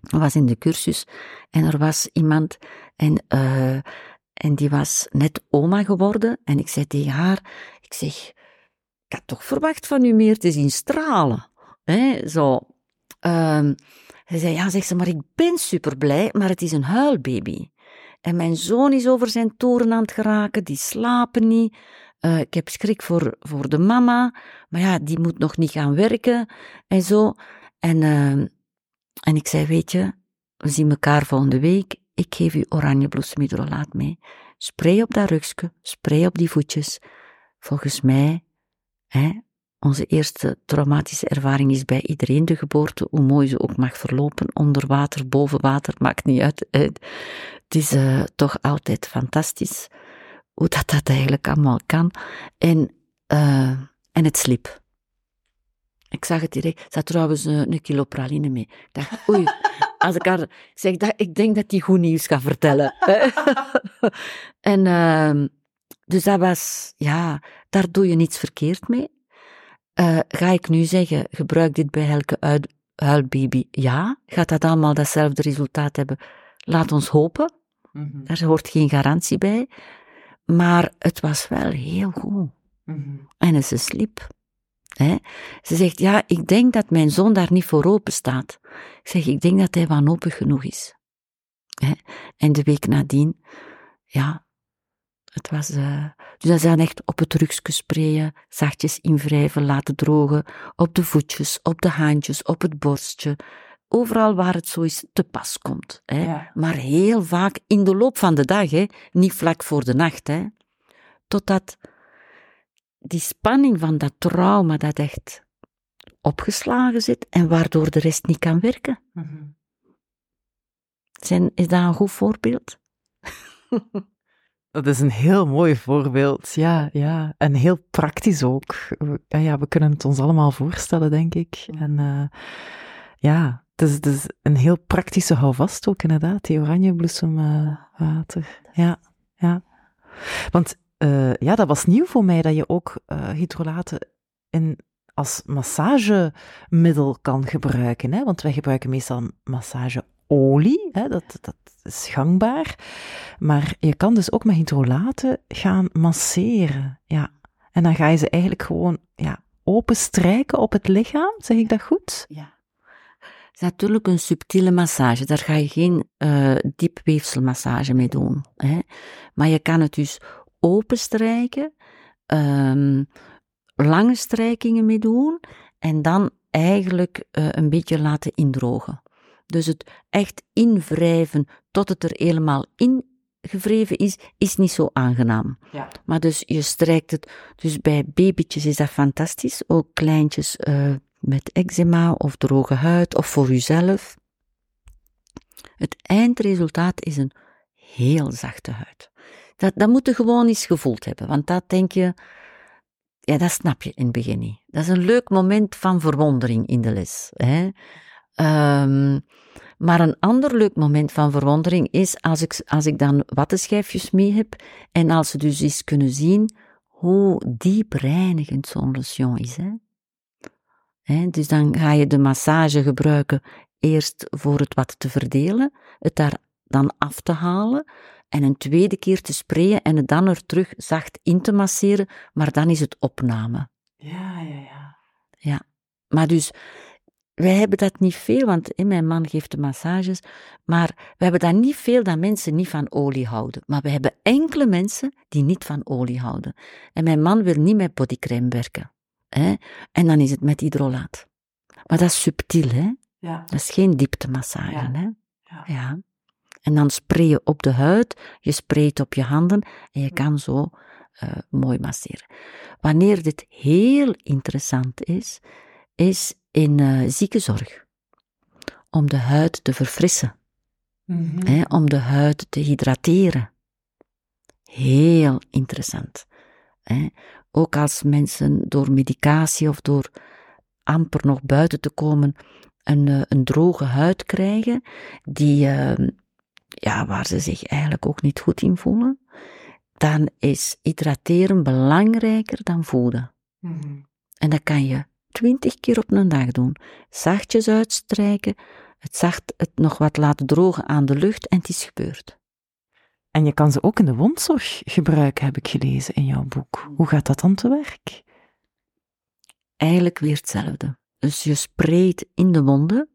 was in de cursus. En er was iemand, en, uh, en die was net oma geworden. En ik zei tegen haar, ik zeg, ik had toch verwacht van u meer te zien stralen. Hè, zo. Uh, hij zei, ja, zegt ze, maar ik ben super blij, maar het is een huilbaby. En mijn zoon is over zijn toren aan het geraken, die slapen niet. Eh, ik heb schrik voor, voor de mama, maar ja, die moet nog niet gaan werken en zo. En, uh, en ik zei, weet je, we zien elkaar volgende week. Ik geef u oranje bloesemhydrolaat mee. Spray op dat rugje, spray op die voetjes. Volgens mij, hè, onze eerste traumatische ervaring is bij iedereen de geboorte, hoe mooi ze ook mag verlopen, onder water, boven water, maakt niet uit. Het is uh, toch altijd fantastisch hoe dat, dat eigenlijk allemaal kan. En, uh, en het sliep. Ik zag het direct. Er zat trouwens een, een kilo praline mee. Ik dacht, oei, als ik haar... Zeg, dat, ik denk dat die goed nieuws gaat vertellen. en uh, dus dat was... Ja, daar doe je niets verkeerd mee. Uh, ga ik nu zeggen, gebruik dit bij elke huilbaby? Ja. Gaat dat allemaal datzelfde resultaat hebben? Laat ons hopen. Mm -hmm. Daar hoort geen garantie bij. Maar het was wel heel goed. Mm -hmm. En ze sliep. Hè? Ze zegt, ja, ik denk dat mijn zoon daar niet voor open staat. Ik zeg, ik denk dat hij wanhopig genoeg is. Hè? En de week nadien, ja, het was, uh, dus dat zijn echt op het rugje sprayen, zachtjes invrijven, laten drogen, op de voetjes, op de handjes, op het borstje, overal waar het zo is te pas komt. Hè. Ja. Maar heel vaak in de loop van de dag, hè, niet vlak voor de nacht. Hè. Totdat die spanning van dat trauma dat echt opgeslagen zit en waardoor de rest niet kan werken. Mm -hmm. Zijn, is dat een goed voorbeeld? Dat is een heel mooi voorbeeld, ja, ja. En heel praktisch ook. Ja, we kunnen het ons allemaal voorstellen, denk ik. En uh, ja, het is, het is een heel praktische houvast ook, inderdaad, die oranjebloesemwater. Uh, ja, ja. Want uh, ja, dat was nieuw voor mij, dat je ook hydrolaten in, als massagemiddel kan gebruiken. Hè? Want wij gebruiken meestal massageolie, hè? Dat, dat is gangbaar. Maar je kan dus ook met hydrolaten gaan masseren. Ja. En dan ga je ze eigenlijk gewoon ja, openstrijken op het lichaam, zeg ik dat goed? Ja. Het is natuurlijk een subtiele massage. Daar ga je geen uh, diepweefselmassage mee doen. Hè? Maar je kan het dus openstrijken, um, lange strijkingen mee doen en dan eigenlijk uh, een beetje laten indrogen. Dus het echt invrijven tot het er helemaal ingevreven is, is niet zo aangenaam. Ja. Maar dus je strijkt het, dus bij babytjes is dat fantastisch, ook kleintjes uh, met eczema of droge huid of voor uzelf. Het eindresultaat is een heel zachte huid. Dat, dat moet je gewoon eens gevoeld hebben, want dat denk je, ja, dat snap je in het begin niet. Dat is een leuk moment van verwondering in de les. Hè? Um, maar een ander leuk moment van verwondering is als ik, als ik dan wattenschijfjes mee heb en als ze dus eens kunnen zien hoe diep reinigend zo'n lotion is. Hè? Hè, dus dan ga je de massage gebruiken eerst voor het wat te verdelen, het daar dan af te halen en een tweede keer te sprayen en het dan er terug zacht in te masseren, maar dan is het opname. Ja, ja, ja. Ja, maar dus wij hebben dat niet veel, want mijn man geeft de massages, maar we hebben dat niet veel dat mensen niet van olie houden. Maar we hebben enkele mensen die niet van olie houden. En mijn man wil niet met bodycrème werken. Hè? En dan is het met hydrolaat. Maar dat is subtiel, hè? Ja. Dat is geen dieptemassage, ja. hè? Ja. ja. En dan spray je op de huid, je sprayt op je handen en je kan zo uh, mooi masseren. Wanneer dit heel interessant is, is in uh, ziekenzorg. Om de huid te verfrissen. Mm -hmm. hè, om de huid te hydrateren. Heel interessant. Hè. Ook als mensen door medicatie of door amper nog buiten te komen een, uh, een droge huid krijgen, die, uh, ja, waar ze zich eigenlijk ook niet goed in voelen, dan is hydrateren belangrijker dan voeden. Mm -hmm. En dat kan je twintig keer op een dag doen. Zachtjes uitstrijken, het zacht het nog wat laten drogen aan de lucht en het is gebeurd. En je kan ze ook in de wondzorg gebruiken, heb ik gelezen in jouw boek. Hoe gaat dat dan te werk? Eigenlijk weer hetzelfde. Dus je sprayt in de wonden,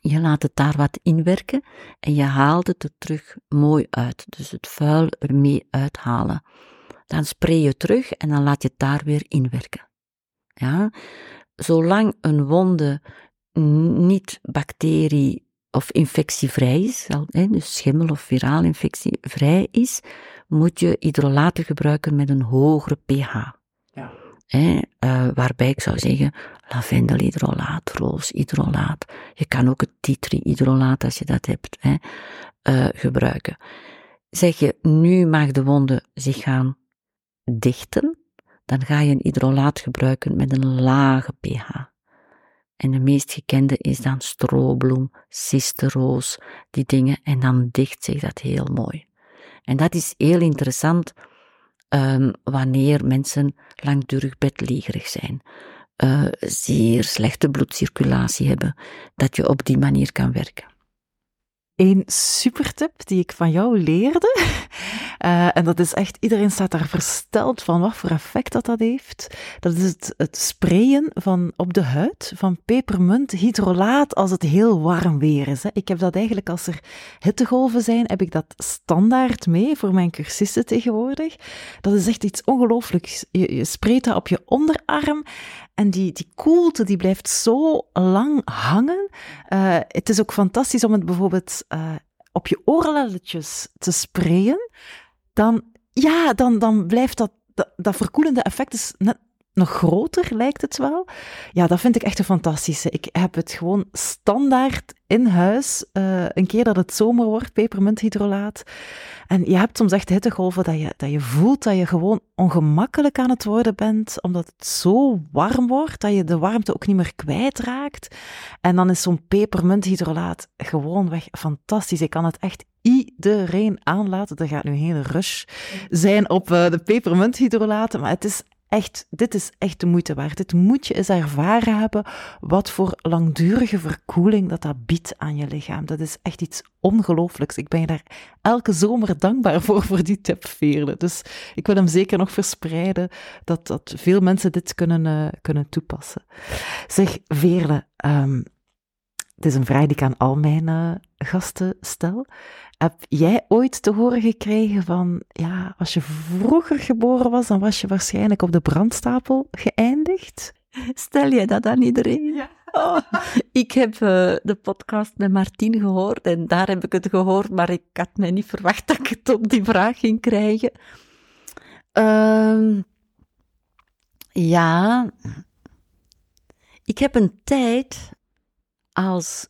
je laat het daar wat inwerken en je haalt het er terug mooi uit. Dus het vuil ermee uithalen. dan spray je terug en dan laat je het daar weer inwerken. Ja, zolang een wonde niet bacterie of infectievrij is, dus schimmel of viraal infectie vrij is, moet je hydrolaten gebruiken met een hogere pH. Ja. Eh, waarbij ik zou zeggen lavendelhydrolaat, rooshydrolaat. Je kan ook het titrihydrolaat, als je dat hebt, uh, gebruiken. Zeg je, nu mag de wonde zich gaan dichten, dan ga je een hydrolaat gebruiken met een lage pH. En de meest gekende is dan strobloem, sisteroos, die dingen, en dan dicht zich dat heel mooi. En dat is heel interessant um, wanneer mensen langdurig bedlegerig zijn, uh, zeer slechte bloedcirculatie hebben, dat je op die manier kan werken. Een supertip die ik van jou leerde, uh, en dat is echt, iedereen staat daar versteld van wat voor effect dat dat heeft. Dat is het, het sprayen van op de huid van pepermunt hydrolaat als het heel warm weer is. Hè. Ik heb dat eigenlijk als er hittegolven zijn, heb ik dat standaard mee voor mijn cursisten tegenwoordig. Dat is echt iets ongelooflijks. Je, je sprayt dat op je onderarm en die, die koelte die blijft zo lang hangen. Uh, het is ook fantastisch om het bijvoorbeeld uh, op je oorlelletjes te sprayen. Dan, ja, dan, dan blijft dat, dat, verkoelende effect is net nog groter, lijkt het wel. Ja, dat vind ik echt een fantastische. Ik heb het gewoon standaard in huis. Uh, een keer dat het zomer wordt, pepermunthydrolaat. En je hebt soms echt hittegolven dat je, dat je voelt dat je gewoon ongemakkelijk aan het worden bent, omdat het zo warm wordt, dat je de warmte ook niet meer kwijtraakt. En dan is zo'n pepermunthydrolaat weg fantastisch. Ik kan het echt iedereen aanlaten. Er gaat nu een hele rush zijn op uh, de pepermunthydrolaten, maar het is echt, dit is echt de moeite waard. Dit moet je eens ervaren hebben, wat voor langdurige verkoeling dat dat biedt aan je lichaam. Dat is echt iets ongelooflijks. Ik ben je daar elke zomer dankbaar voor, voor die tip, Veerle. Dus ik wil hem zeker nog verspreiden, dat, dat veel mensen dit kunnen, uh, kunnen toepassen. Zeg, Veerle, um, het is een vraag die ik aan al mijn uh, gasten stel. Heb jij ooit te horen gekregen van, ja, als je vroeger geboren was, dan was je waarschijnlijk op de brandstapel geëindigd? Stel jij dat aan iedereen? Ja. Oh, ik heb uh, de podcast met Martien gehoord en daar heb ik het gehoord, maar ik had mij niet verwacht dat ik het op die vraag ging krijgen. Uh, ja, ik heb een tijd als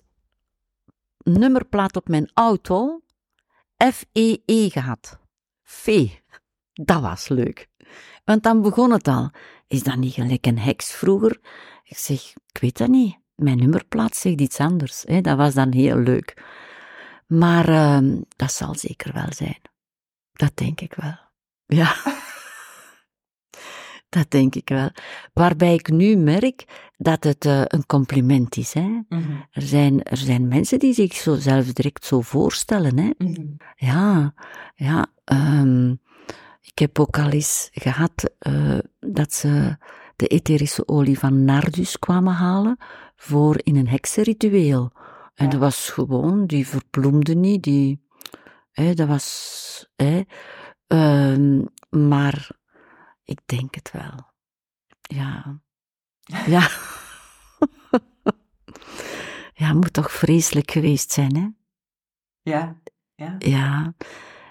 nummerplaat op mijn auto F-E-E e gehad. Fee. Dat was leuk. Want dan begon het al. Is dat niet gelijk een heks vroeger? Ik zeg, ik weet dat niet. Mijn nummerplaat zegt iets anders. Hè? Dat was dan heel leuk. Maar uh, dat zal zeker wel zijn. Dat denk ik wel. Ja. Dat denk ik wel. Waarbij ik nu merk dat het uh, een compliment is. Hè? Mm -hmm. er, zijn, er zijn mensen die zich zo zelf direct zo voorstellen. Hè? Mm -hmm. Ja, ja. Um, ik heb ook al eens gehad uh, dat ze de etherische olie van Nardus kwamen halen voor in een heksenritueel. En ja. dat was gewoon, die verbloemde niet, die, hè, dat was, hè, um, maar ik denk het wel. Ja. Ja. ja, moet toch vreselijk geweest zijn, hè? Ja. Ja. Ja.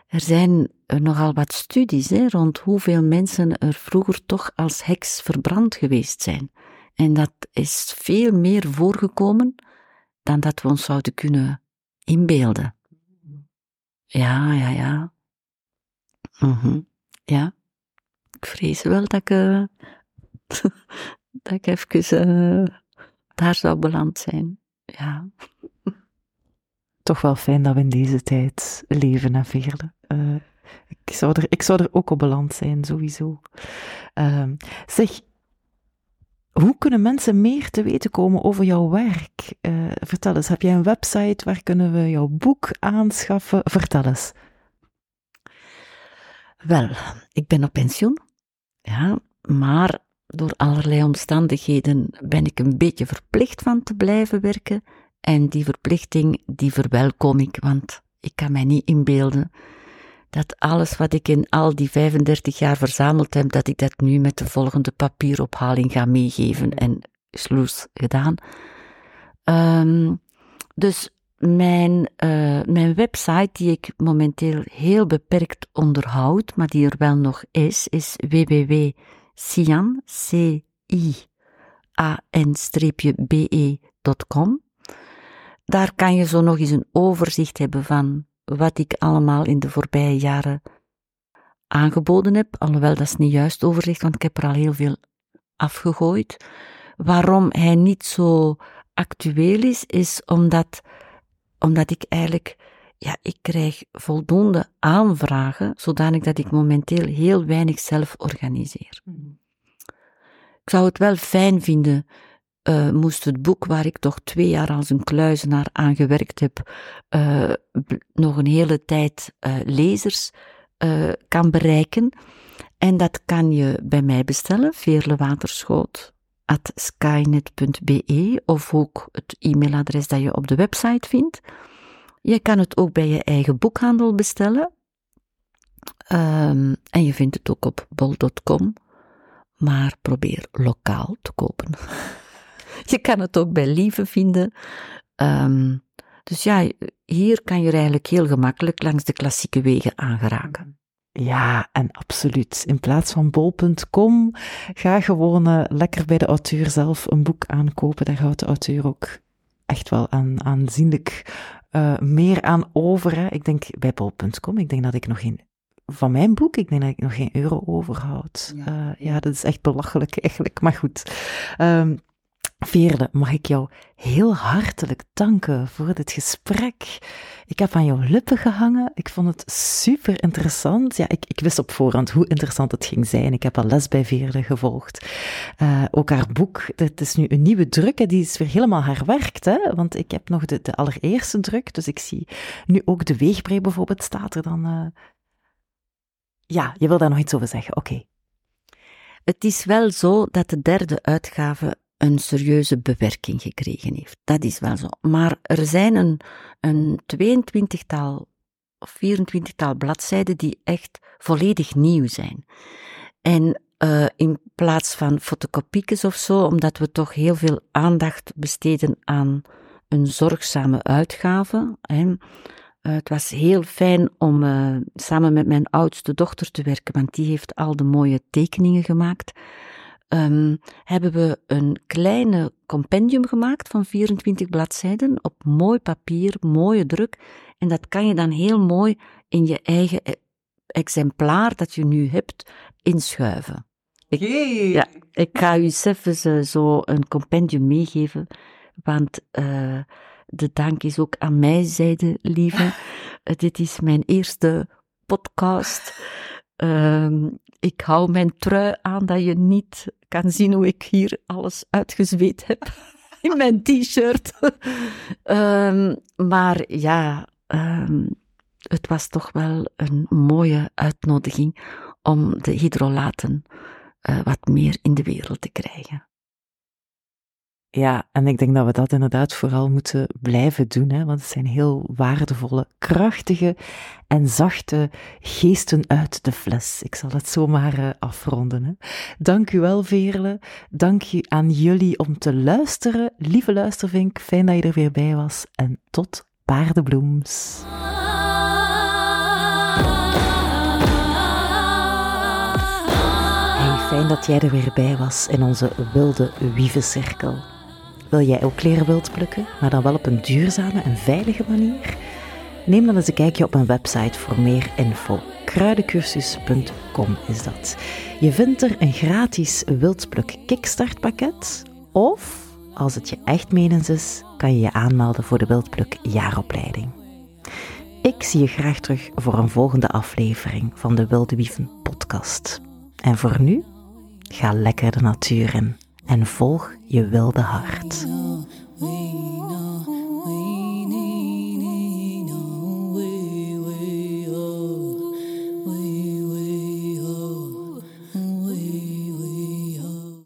Er zijn nogal wat studies hè, rond hoeveel mensen er vroeger toch als heks verbrand geweest zijn. En dat is veel meer voorgekomen dan dat we ons zouden kunnen inbeelden. Ja, ja, ja. Mm -hmm. Ja ik vrees wel dat ik, uh, dat ik even uh, daar zou beland zijn. Ja. Toch wel fijn dat we in deze tijd leven en Veerle. Uh, ik, zou er, ik zou er ook op beland zijn, sowieso. Ehm, zeg, hoe kunnen mensen meer te weten komen over jouw werk? vertel eens, heb jij een website? Waar kunnen we jouw boek aanschaffen? Vertel eens. Wel, ik ben op pensioen. Ja, maar door allerlei omstandigheden ben ik een beetje verplicht van te blijven werken. En die verplichting, die verwelkom ik, want ik kan mij niet inbeelden dat alles wat ik in al die 35 jaar verzameld heb, dat ik dat nu met de volgende papierophaling ga meegeven. En sloes gedaan. Um, dus mijn, uh, mijn website, die ik momenteel heel beperkt onderhoud, maar die er wel nog is, is www.cian, c i a n-be.com. Daar kan je zo nog eens een overzicht hebben van wat ik allemaal in de voorbije jaren aangeboden heb. Alhoewel, dat is niet juist overzicht, want ik heb er al heel veel afgegooid. Waarom hij niet zo actueel is, is omdat, omdat ik eigenlijk, ja, ik krijg voldoende aanvragen, zodanig dat ik momenteel heel weinig zelf organiseer. Hmm. Ik zou het wel fijn vinden uh, moest het boek waar ik toch twee jaar als een kluizenaar aan gewerkt heb, uh, nog een hele tijd uh, lezers kan bereiken. En dat kan je bij mij bestellen, veerlewaterschoot at skynet.be of ook het e-mailadres dat je op de website vindt. Je kan het ook bij je eigen boekhandel bestellen. Um, en je vindt het ook op bol.com, maar probeer lokaal te kopen. je kan het ook bij Lieve vinden. Um, dus ja, hier kan je eigenlijk heel gemakkelijk langs de klassieke wegen aangeraken. Ja, en absoluut. In plaats van bol.com, ga gewoon uh, lekker bij de auteur zelf een boek aankopen. Daar houdt de auteur ook echt wel aan, aanzienlijk uh, meer aan over. Hè. Ik denk bij bol.com, ik denk dat ik nog geen van mijn boek, ik denk dat ik nog geen euro overhoud. Ja, uh, ja dat is echt belachelijk eigenlijk, maar goed. Um, Veerle, mag ik jou heel hartelijk danken voor dit gesprek. Ik heb aan jouw lippen gehangen. Ik vond het super interessant. Ja, ik, ik wist op voorhand hoe interessant het ging zijn. Ik heb al les bij Veerle gevolgd. Uh, ook haar boek, het is nu een nieuwe druk, hè, die is weer helemaal haar werkt. Hè? Want ik heb nog de, de allereerste druk, dus ik zie nu ook de weegbree bijvoorbeeld, staat er dan. Uh... Ja, je wil daar nog iets over zeggen, oké. Het is wel zo dat de derde uitgave een serieuze bewerking gekregen heeft. Dat is wel zo. Maar er zijn een, een 22-tal of 24-tal bladzijden die echt volledig nieuw zijn. En uh, in plaats van fotocopiekes of zo, omdat we toch heel veel aandacht besteden aan een zorgzame uitgave. Uh, het was heel fijn om uh, samen met mijn oudste dochter te werken, want die heeft al de mooie tekeningen gemaakt um, hebben we een kleine compendium gemaakt van 24 bladzijden op mooi papier, mooie druk. En dat kan je dan heel mooi in je eigen e-, exemplaar dat je nu hebt inschuiven. Ik, ja, ik ga u even zo een compendium meegeven, want uh, de dank is ook aan mij, zijde lieve. Uh, dit is mijn eerste podcast. Uh, ik hou mijn trui aan dat je niet kan zien hoe ik hier alles uitgezweet heb in mijn t-shirt. um, maar ja, um, het was toch wel een mooie uitnodiging om de hydrolaten uh, wat meer in de wereld te krijgen. Ja, en ik denk dat we dat inderdaad vooral moeten blijven doen, hè, want het zijn heel waardevolle, krachtige en zachte geesten uit de fles. Ik zal het zomaar uh, afronden. Hè. Dank u wel, Veerle. Dank u aan jullie om te luisteren. Lieve luistervink, fijn dat je er weer bij was. En tot paardenbloems. Fijn dat jij er weer bij was in onze wilde wievencirkel. Wil jij ook leren wild plukken, maar dan wel op een duurzame en veilige manier? Neem dan eens een kijkje op mijn website voor meer info. Kruidencursus.com is dat. Je vindt er een gratis wildpluk kickstartpakket of, als het je echt menens is, kan je je aanmelden voor de wildpluk jaaropleiding. Ik zie je graag terug voor een volgende aflevering van de Wilde Wieven podcast. En voor nu, ga lekker de natuur in en volg je wilde hart.